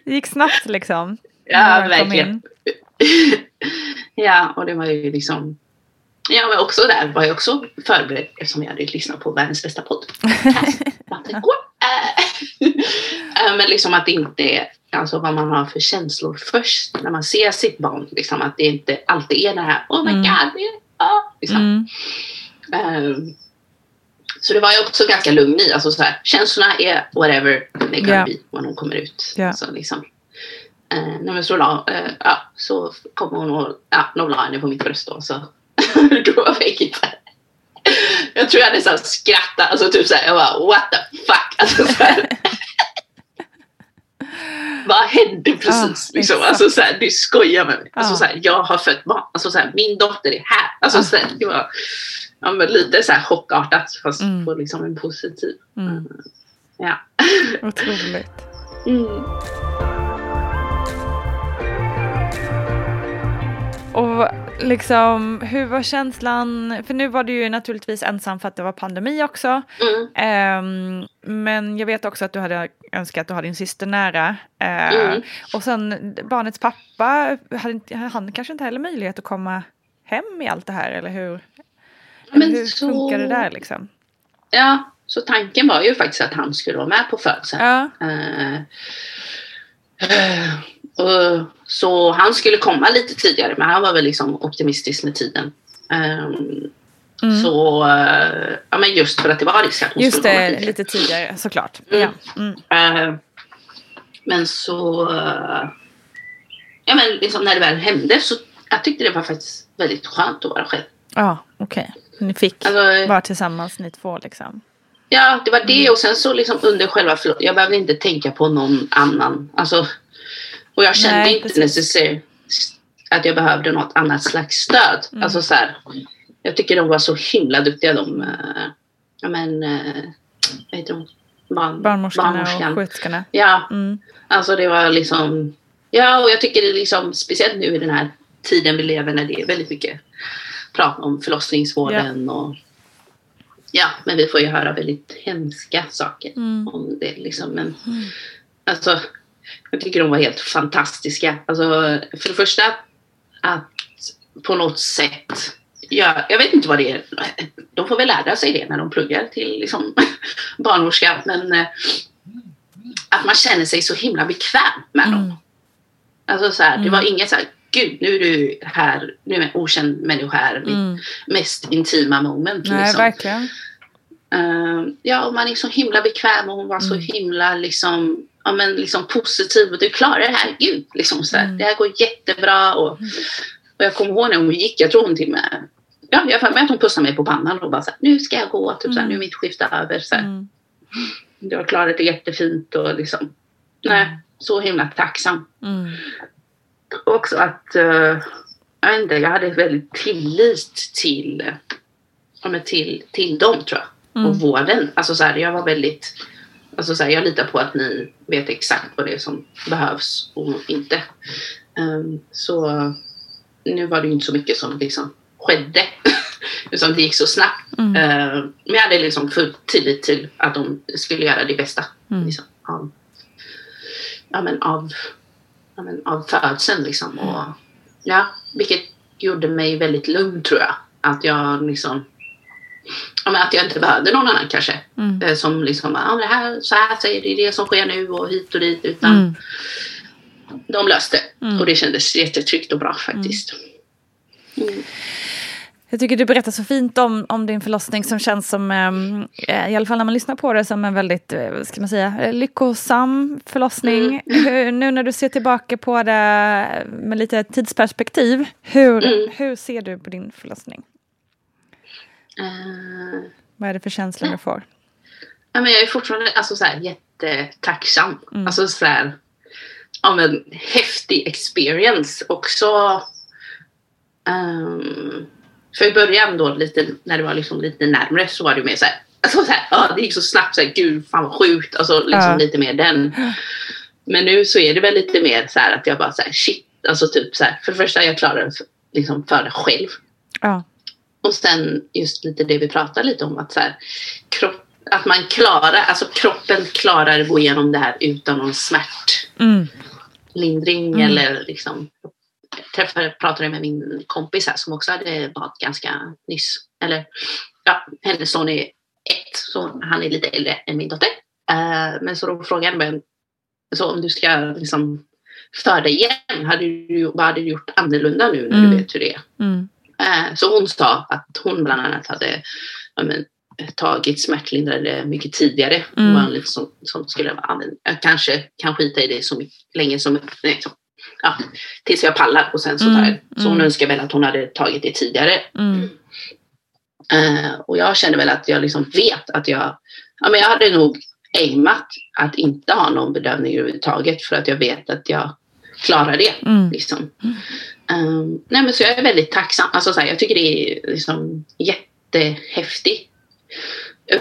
Det gick snabbt liksom. ja verkligen. ja, och det var ju liksom... Ja, men också där var jag också förberedd eftersom jag hade lyssnat på världens bästa podd. Eh, eh, men liksom att det inte är alltså vad man har för känslor först när man ser sitt barn. Liksom att det inte alltid är det här, oh my Mm. god, det är, liksom. Mm. Um, så det var jag också ganska lugn i. Alltså så här, känslorna är whatever they gonna Ja. be när de kommer ut. Ja. Så liksom, eh, när så, eh, ja, så kom hon och ja, de la henne på mitt bröst då. Så då fick jag så här, Jag tror jag nästan skrattade. Alltså typ såhär, jag bara what the fuck. Alltså, så här, vad hände precis? Ja, liksom? exakt. Alltså så här, du skojar med mig. Alltså, Ja. så här, jag har fött barn. Alltså, så här, min dotter är här. Alltså, Ja. så här, var ja, men lite så här chockartat fast Mm. på liksom en positiv. Mm. Ja. Otroligt. Mm. Och liksom, hur var känslan? För nu var du ju naturligtvis ensam för att det var pandemi också. Mm. Ehm, men jag vet också att du hade önskat att du hade din syster nära. Eh, Mm. Och sen barnets pappa, hade han kanske inte heller möjlighet att komma hem i allt det här, eller hur? Men hur så- funkar det där liksom? ja, så tanken var ju faktiskt att han skulle vara med på födseln. Ja, Eh, eh, och, så han skulle komma lite tidigare men han var väl liksom optimistisk med tiden. Ehm, Mm. Så, ja men just för att det var risk att hon just skulle komma det, tidigare. lite tidigare såklart. Mm. Ja. Mm. Men så, ja men liksom när det väl hände så jag tyckte det var faktiskt väldigt skönt att vara själv. Ja, okej. Ni fick Alltså, vara tillsammans ni två liksom. Ja, det var det och sen så liksom under själva förlossningen, jag behövde inte tänka på någon annan. Alltså, och jag kände Nej, inte necessarily att jag behövde något annat slags stöd. Mm. Alltså så här, jag tycker de var så himla duktiga de, eh, ja men, eh, vad heter de? Barn, Barnmorskorna barnmorskan. och sköterskorna. Ja, Mm. alltså det var liksom, ja och jag tycker det liksom, speciellt nu i den här tiden vi lever när det är väldigt mycket prat om förlossningsvården och Ja, men vi får ju höra väldigt hemska saker Mm. om det. Liksom. Men, alltså, jag tycker de var helt fantastiska. Alltså, för det första att på något sätt Ja, jag vet inte vad det är. De får väl lära sig det när de pluggar till liksom, barnmorska. Men eh, att man känner sig så himla bekväm med dem. Mm. Alltså så här, det Mm. var inget så här, gud nu är du här, nu är en okänd människa här. Mitt Mm. mest intima moment. Nej, liksom. verkligen. Eh, ja, och man är så himla bekväm och hon var så Mm. himla liksom, ja, men liksom positiv. Och du klarar det här, gud. Liksom, så Mm. Det här går jättebra. Och, och jag kommer ihåg när hon gick, jag tror hon till med Ja, jag för mig att hon pussade mig på pannan och bara så här, nu ska jag gå, typ så nu är mitt skifte över. Så. Mm. Du har klarat det jättefint och liksom, nej, så himla tacksam. Också att, eh, jag vet inte, jag hade väldigt tillit till, eh, ja, till, till dem tror jag. Mm. Och vården. Alltså så här, jag var väldigt, alltså så här, jag litar på att ni vet exakt vad det är som behövs och inte. Ehm, så nu var det ju inte så mycket som liksom skedde. Utan det gick så snabbt. Mm. Ehm, men jag hade liksom full tillit till att de skulle göra det bästa. Mm. Liksom, av, ja, men av, ja, men av födseln liksom. Och, ja, vilket gjorde mig väldigt lugn tror jag. Att jag liksom ja, men att jag inte behövde någon annan kanske. Mm. Eh, Som liksom, ja, det här, så här säger det är det som sker nu och hit och dit. Utan Mm. de löste. Mm. Och det kändes jättetryggt och bra faktiskt. Mm. Jag tycker du berättar så fint om, om din förlossning som känns som, ehm, eh, i alla fall när man lyssnar på det, som en väldigt, eh, ska man säga, eh, lyckosam förlossning. Hur, nu när du ser tillbaka på det med lite tidsperspektiv, hur, Mm. hur ser du på din förlossning? Eh, Vad är det för känslor du får? Ja, men jag är fortfarande alltså, så här, jättetacksam. Mm. Alltså så här, av en häftig experience. Också ehm, för i början då lite, när det var liksom lite närmre så var det mer så här, alltså så här ja, det gick så snabbt så här, gud fan vad sjukt. Alltså liksom Ja. lite mer den. Men nu så är det väl lite mer så här att jag bara så här shit. Alltså typ så här, för det första jag klarar liksom för det själv. Ja. Och sen just lite det vi pratade lite om att så här, kropp, att man klarar, alltså kroppen klarar att gå igenom det här utan någon smärtlindring Mm. eller liksom träffade, pratade med min kompis här som också hade bad ganska nyss. Eller ja, hennes son är ett, så han är lite äldre än min dotter. Eh, men så då frågade han mig så om du ska liksom föda igen, hade du, vad hade du gjort annorlunda nu när Mm. du vet hur det är? Mm. Eh, så hon sa att hon bland annat hade ja, men, tagit smärtlindrare mycket tidigare. Mm. Var lite som, som skulle vara, men, jag kanske kan skita i det så mycket, länge som, nej, så, ja, tills jag pallar och sen så tar jag det. Så hon Mm. önskar väl att hon hade tagit det tidigare. Eh, och jag kände väl att jag liksom vet att jag, ja men jag hade nog aimat att inte ha någon bedövning överhuvudtaget för att jag vet att jag klarar det. Mm. Liksom. Um, nej men så jag är väldigt tacksam. Alltså, så här, jag tycker det är liksom jättehäftig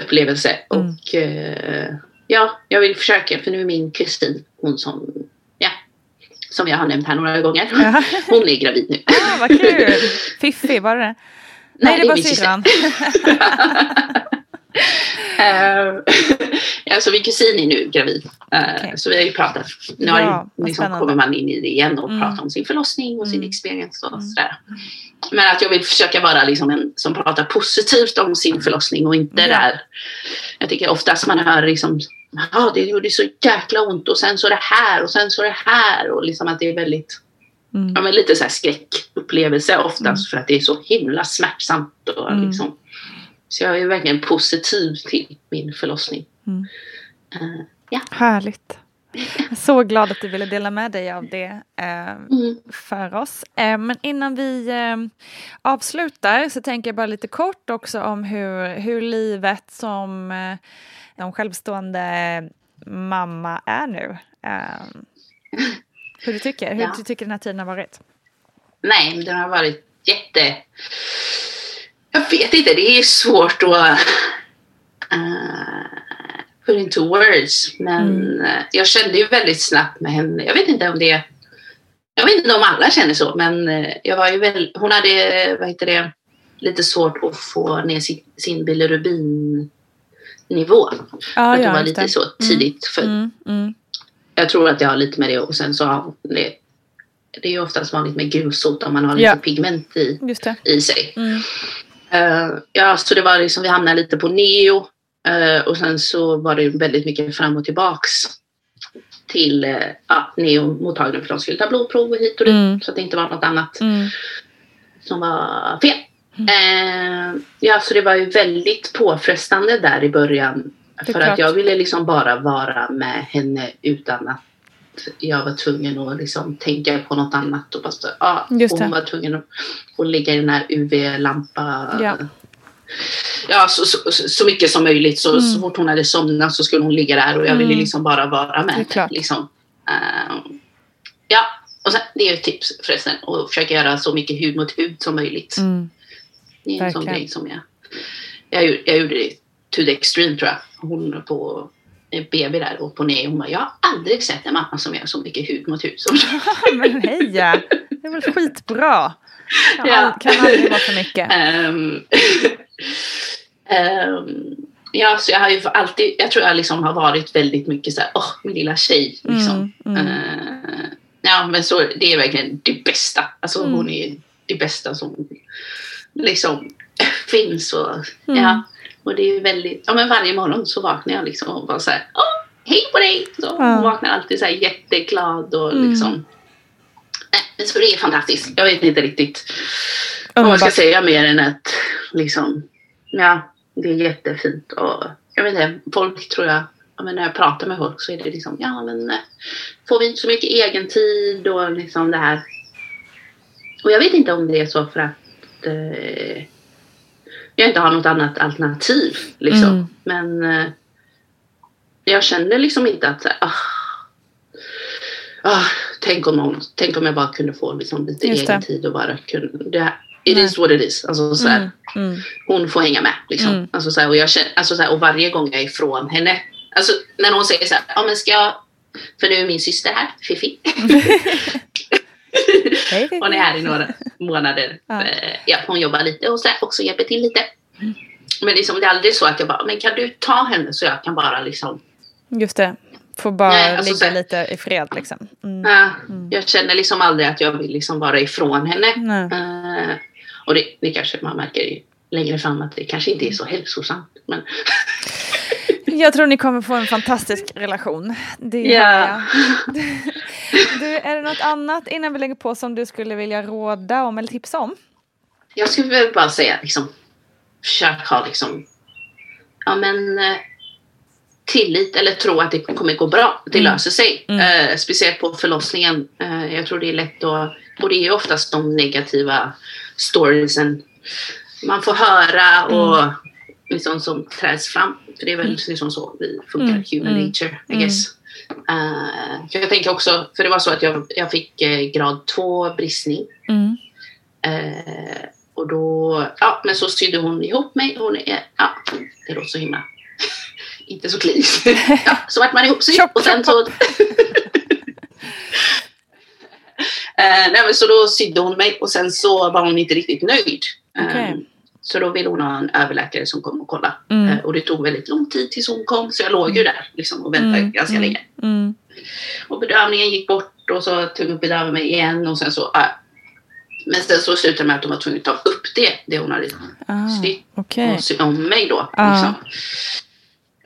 upplevelse. Mm. Och eh, ja, jag vill försöka för nu är min kusin, hon som, som jag har nämnt här några gånger. Ja. Hon är gravid nu. Ah, vad kul! Fiffi, var det det? Nej, det var min syster. syrran. Eh, alltså min kusin är nu gravid. Eh, Okej. Så vi har ju pratat. Nu Ja, har, vad liksom, kommer man in i det igen och Mm. pratar om sin förlossning och sin Mm. experience och sådär. Men att jag vill försöka vara liksom en som pratar positivt om sin förlossning och inte Ja. där. Jag tycker oftast man hör liksom Ja, det gjorde så jäkla ont och sen så det här och sen så det här och liksom att det är väldigt Mm. ja, men lite så här skräckupplevelse oftast Mm. för att det är så himla smärtsamt. Och Mm. liksom, så jag är verkligen positiv till min förlossning. Mm. Eh, ja. Härligt. Jag är så glad att du ville dela med dig av det eh, Mm. för oss. Eh, men innan vi eh, avslutar så tänker jag bara lite kort också om hur, hur livet som en självstående mamma är nu. Eh, hur du tycker, hur Ja. du tycker den här tiden har varit. Nej, den har varit jätte... Jag vet inte, det är svårt att uh, put into words. Men eh, jag kände ju väldigt snabbt med henne. Jag vet inte om det... Jag vet inte om alla känner så, men eh, jag var ju väl... Hon hade, vad heter det, lite svårt att få ner sin, sin bilirubin-nivå. Ja, att det ja, var lite det. så tidigt. För Mm, mm. Jag tror att jag har lite med det och sen så har det, det är ju oftast vanligt med gulsot om man har lite Ja. pigment i, i sig. Mm. Eh, ja, så det var liksom, vi hamnade lite på neo eh, och sen så var det väldigt mycket fram och tillbaks till uh, ja, neo-mottagningen för de skulle ta blodprov och hit och dit Mm. så att det inte var något annat Mm. som var fel. Eh, ja, så det var ju väldigt påfrestande där i början. För klart. att jag ville liksom bara vara med henne utan att jag var tvungen att liksom tänka på något annat. Och bara, ja, hon var tvungen att, att ligga i den här UV-lampa. Ja. Ja, så, så, så- mycket som möjligt. Så, Mm. så fort hon hade somnat så skulle hon ligga där och jag ville Mm. liksom bara vara med Det. Liksom. Eh, ja, och sen, det är ett tips förresten. Att försöka göra så mycket hud mot hud som möjligt. Mm. Det är en sån Verkligen. grej som jag... Jag, jag gjorde det to the extreme tror jag. Hon på BB där och på ner. Hon bara, jag har aldrig sett en mamma som gör så mycket hud mot hud. som Men heja! Det är väl skitbra. Kan, Ja. all, kan aldrig vara för mycket. Ehm, ehm, ja, så jag har ju alltid, jag tror jag liksom har varit väldigt mycket så här, åh, min lilla tjej. Liksom. Mm, mm. Eh, ja, men så det är verkligen det bästa. Alltså Mm. hon är det bästa som liksom finns. Och, Mm. ja, och det är väldigt, ja men varje morgon så vaknar jag liksom och bara så här, åh, hej på dig! Så Ja. Vaknar alltid så här jätteglad och Mm. liksom Nej, så det är fantastiskt. Jag vet inte riktigt vad man ska säga mer än att liksom, ja, det är jättefint. Och jag vet inte, folk tror jag, ja, men när jag pratar med folk så är det liksom, ja men eh, får vi inte så mycket egen tid och liksom det här. Och jag vet inte om det är så för att eh, jag inte har något annat alternativ. Liksom. Mm. Men eh, jag känner liksom inte att ah, ah, tänk, om någon, tänk om jag bara kunde få liksom, lite Just egen det. tid och bara kunde, det it is what it is. Alltså, så här, Mm, mm. hon får hänga med. Liksom. Mm. Alltså, så här, och, jag känner, alltså, så här, och varje gång jag är ifrån henne. Alltså, när hon säger så här, ja men ska jag... För nu är min syster här, Fifi. Hej, hej, hon är här i några månader. Ja. Eh, Ja, hon jobbar lite och så också hjälper till lite. Men liksom, det är aldrig så att jag bara, men kan du ta henne så jag kan bara liksom... Just det. Får bara Nej, alltså ligga här- lite i fred liksom. Mm. Ja, Jag känner liksom aldrig att jag vill liksom vara ifrån henne. Eh, och det, det kanske man märker längre fram att det kanske inte är så hälsosamt. Men Jag tror ni kommer få en fantastisk relation. Det hör jag. Du, är det något annat innan vi lägger på som du skulle vilja råda om eller tipsa om? jag skulle väl bara säga liksom, försök ha liksom, ja men eh, tillit eller tro att det kommer gå bra. Det Mm. löser sig. Mm. Eh, speciellt på förlossningen. Eh, jag tror det är lätt att, och det är oftast de negativa storiesen man får höra och Mm. liksom som träds fram. För det är väl liksom så vi funkar, Mm. human Mm. nature, I Mm. guess. För jag tänker också, för det var så att jag, jag fick eh, grad 2 bristning. Mm. Eh, och då, ja, men så sydde hon ihop mig. Hon är, ja, det låter så himla, inte så kliniskt. ja, så vart man ihop sig och sen så... eh, nej, men så då sydde hon mig och sen så var hon inte riktigt nöjd. Eh, Okej. Så då ville hon ha en överläkare som kom och kolla. Mm. Eh, och det tog väldigt lång tid tills hon kom så jag låg ju där liksom, och väntade Mm, ganska mm, länge. Mm. Och bedövningen gick bort och så tog hon bedöva mig igen och sen så... ja. men sen så slutade det med att de var tvungna att ta upp det, det hon hade Ah, sytt sy om mig då. Ah. Liksom.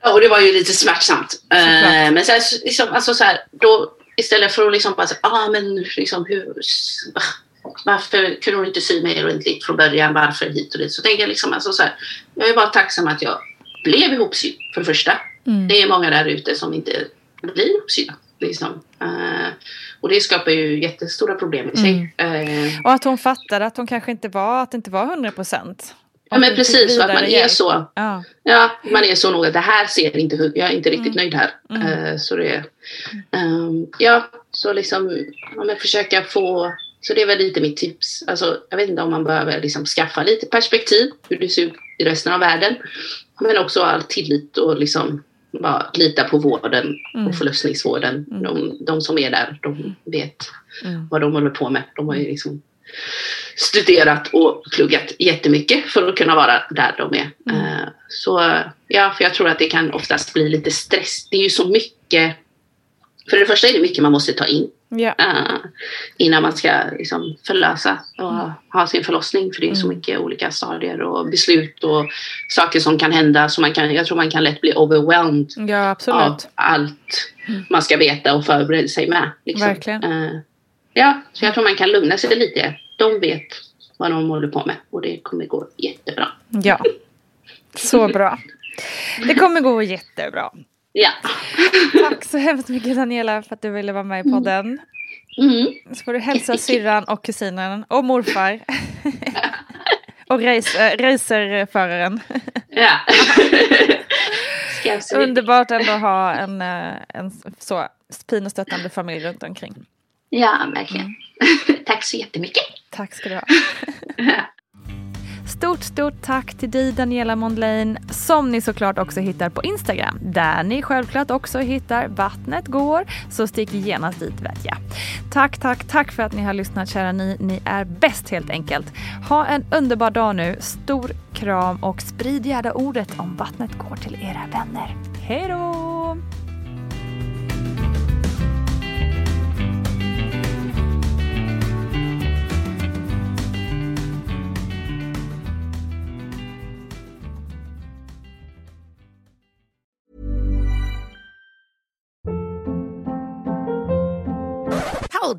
Ja, och det var ju lite smärtsamt. Eh, men sen liksom, alltså så här, då istället för att liksom bara säga, ah men liksom hur, varför kunde hon inte sy mig ordentligt från början, varför hit och dit. Så tänker jag liksom, alltså så här, jag är bara tacksam att jag blev ihopsydd för det första. Mm. Det är många där ute som inte blir ihopsydda. Liksom. Eh, och det skapar ju jättestora problem i sig. Eh, Och att hon fattade att hon kanske inte var, att det inte var 100 procent. Ja men precis, och att man är så. Ja. Ja, man är så noga. Det här ser inte, jag är inte riktigt Mm. nöjd här. Mm. Eh, så det, ehm, ja, så liksom ja, men försöka få, så det är väl lite mitt tips. Alltså, jag vet inte om man behöver liksom skaffa lite perspektiv, hur det ser ut i resten av världen. Men också all tillit och liksom bara lita på vården Mm. och förlossningsvården. De, de som är där, de vet Mm. vad de håller på med. De har ju liksom studerat och pluggat jättemycket för att kunna vara där de är. Mm. Eh, Så ja, för jag tror att det kan oftast bli lite stress. Det är ju så mycket. För det första är det mycket man måste ta in Ja. eh, innan man ska liksom förlösa och Mm. ha sin förlossning. För det är så mycket olika stadier och beslut och saker som kan hända. Så man kan, jag tror man kan lätt bli overwhelmed ja, av allt man ska veta och förbereda sig med. Liksom. Verkligen. Eh, ja, så jag tror man kan lugna sig lite. De vet vad de håller på med och det kommer gå jättebra. Ja. Så bra. Det kommer gå jättebra. Ja. Tack så hemskt mycket Daniela för att du ville vara med i podden. Mm. Så får du hälsa syrran och kusinen och morfar. och race, äh, racerföraren. Ja. Underbart ändå att ha en, eh, en så fin och stöttande familj runt omkring. Ja, verkligen. Tack så jättemycket. Tack ska du ha. Stort, stort tack till dig Daniela Mondlane som ni såklart också hittar på Instagram där ni självklart också hittar Vattnet går så stick genast dit vet jag. Tack, tack, tack för att ni har lyssnat kära ni. Ni är bäst helt enkelt. Ha en underbar dag nu. Stor kram och sprid gärna ordet om Vattnet går till era vänner. Hej då!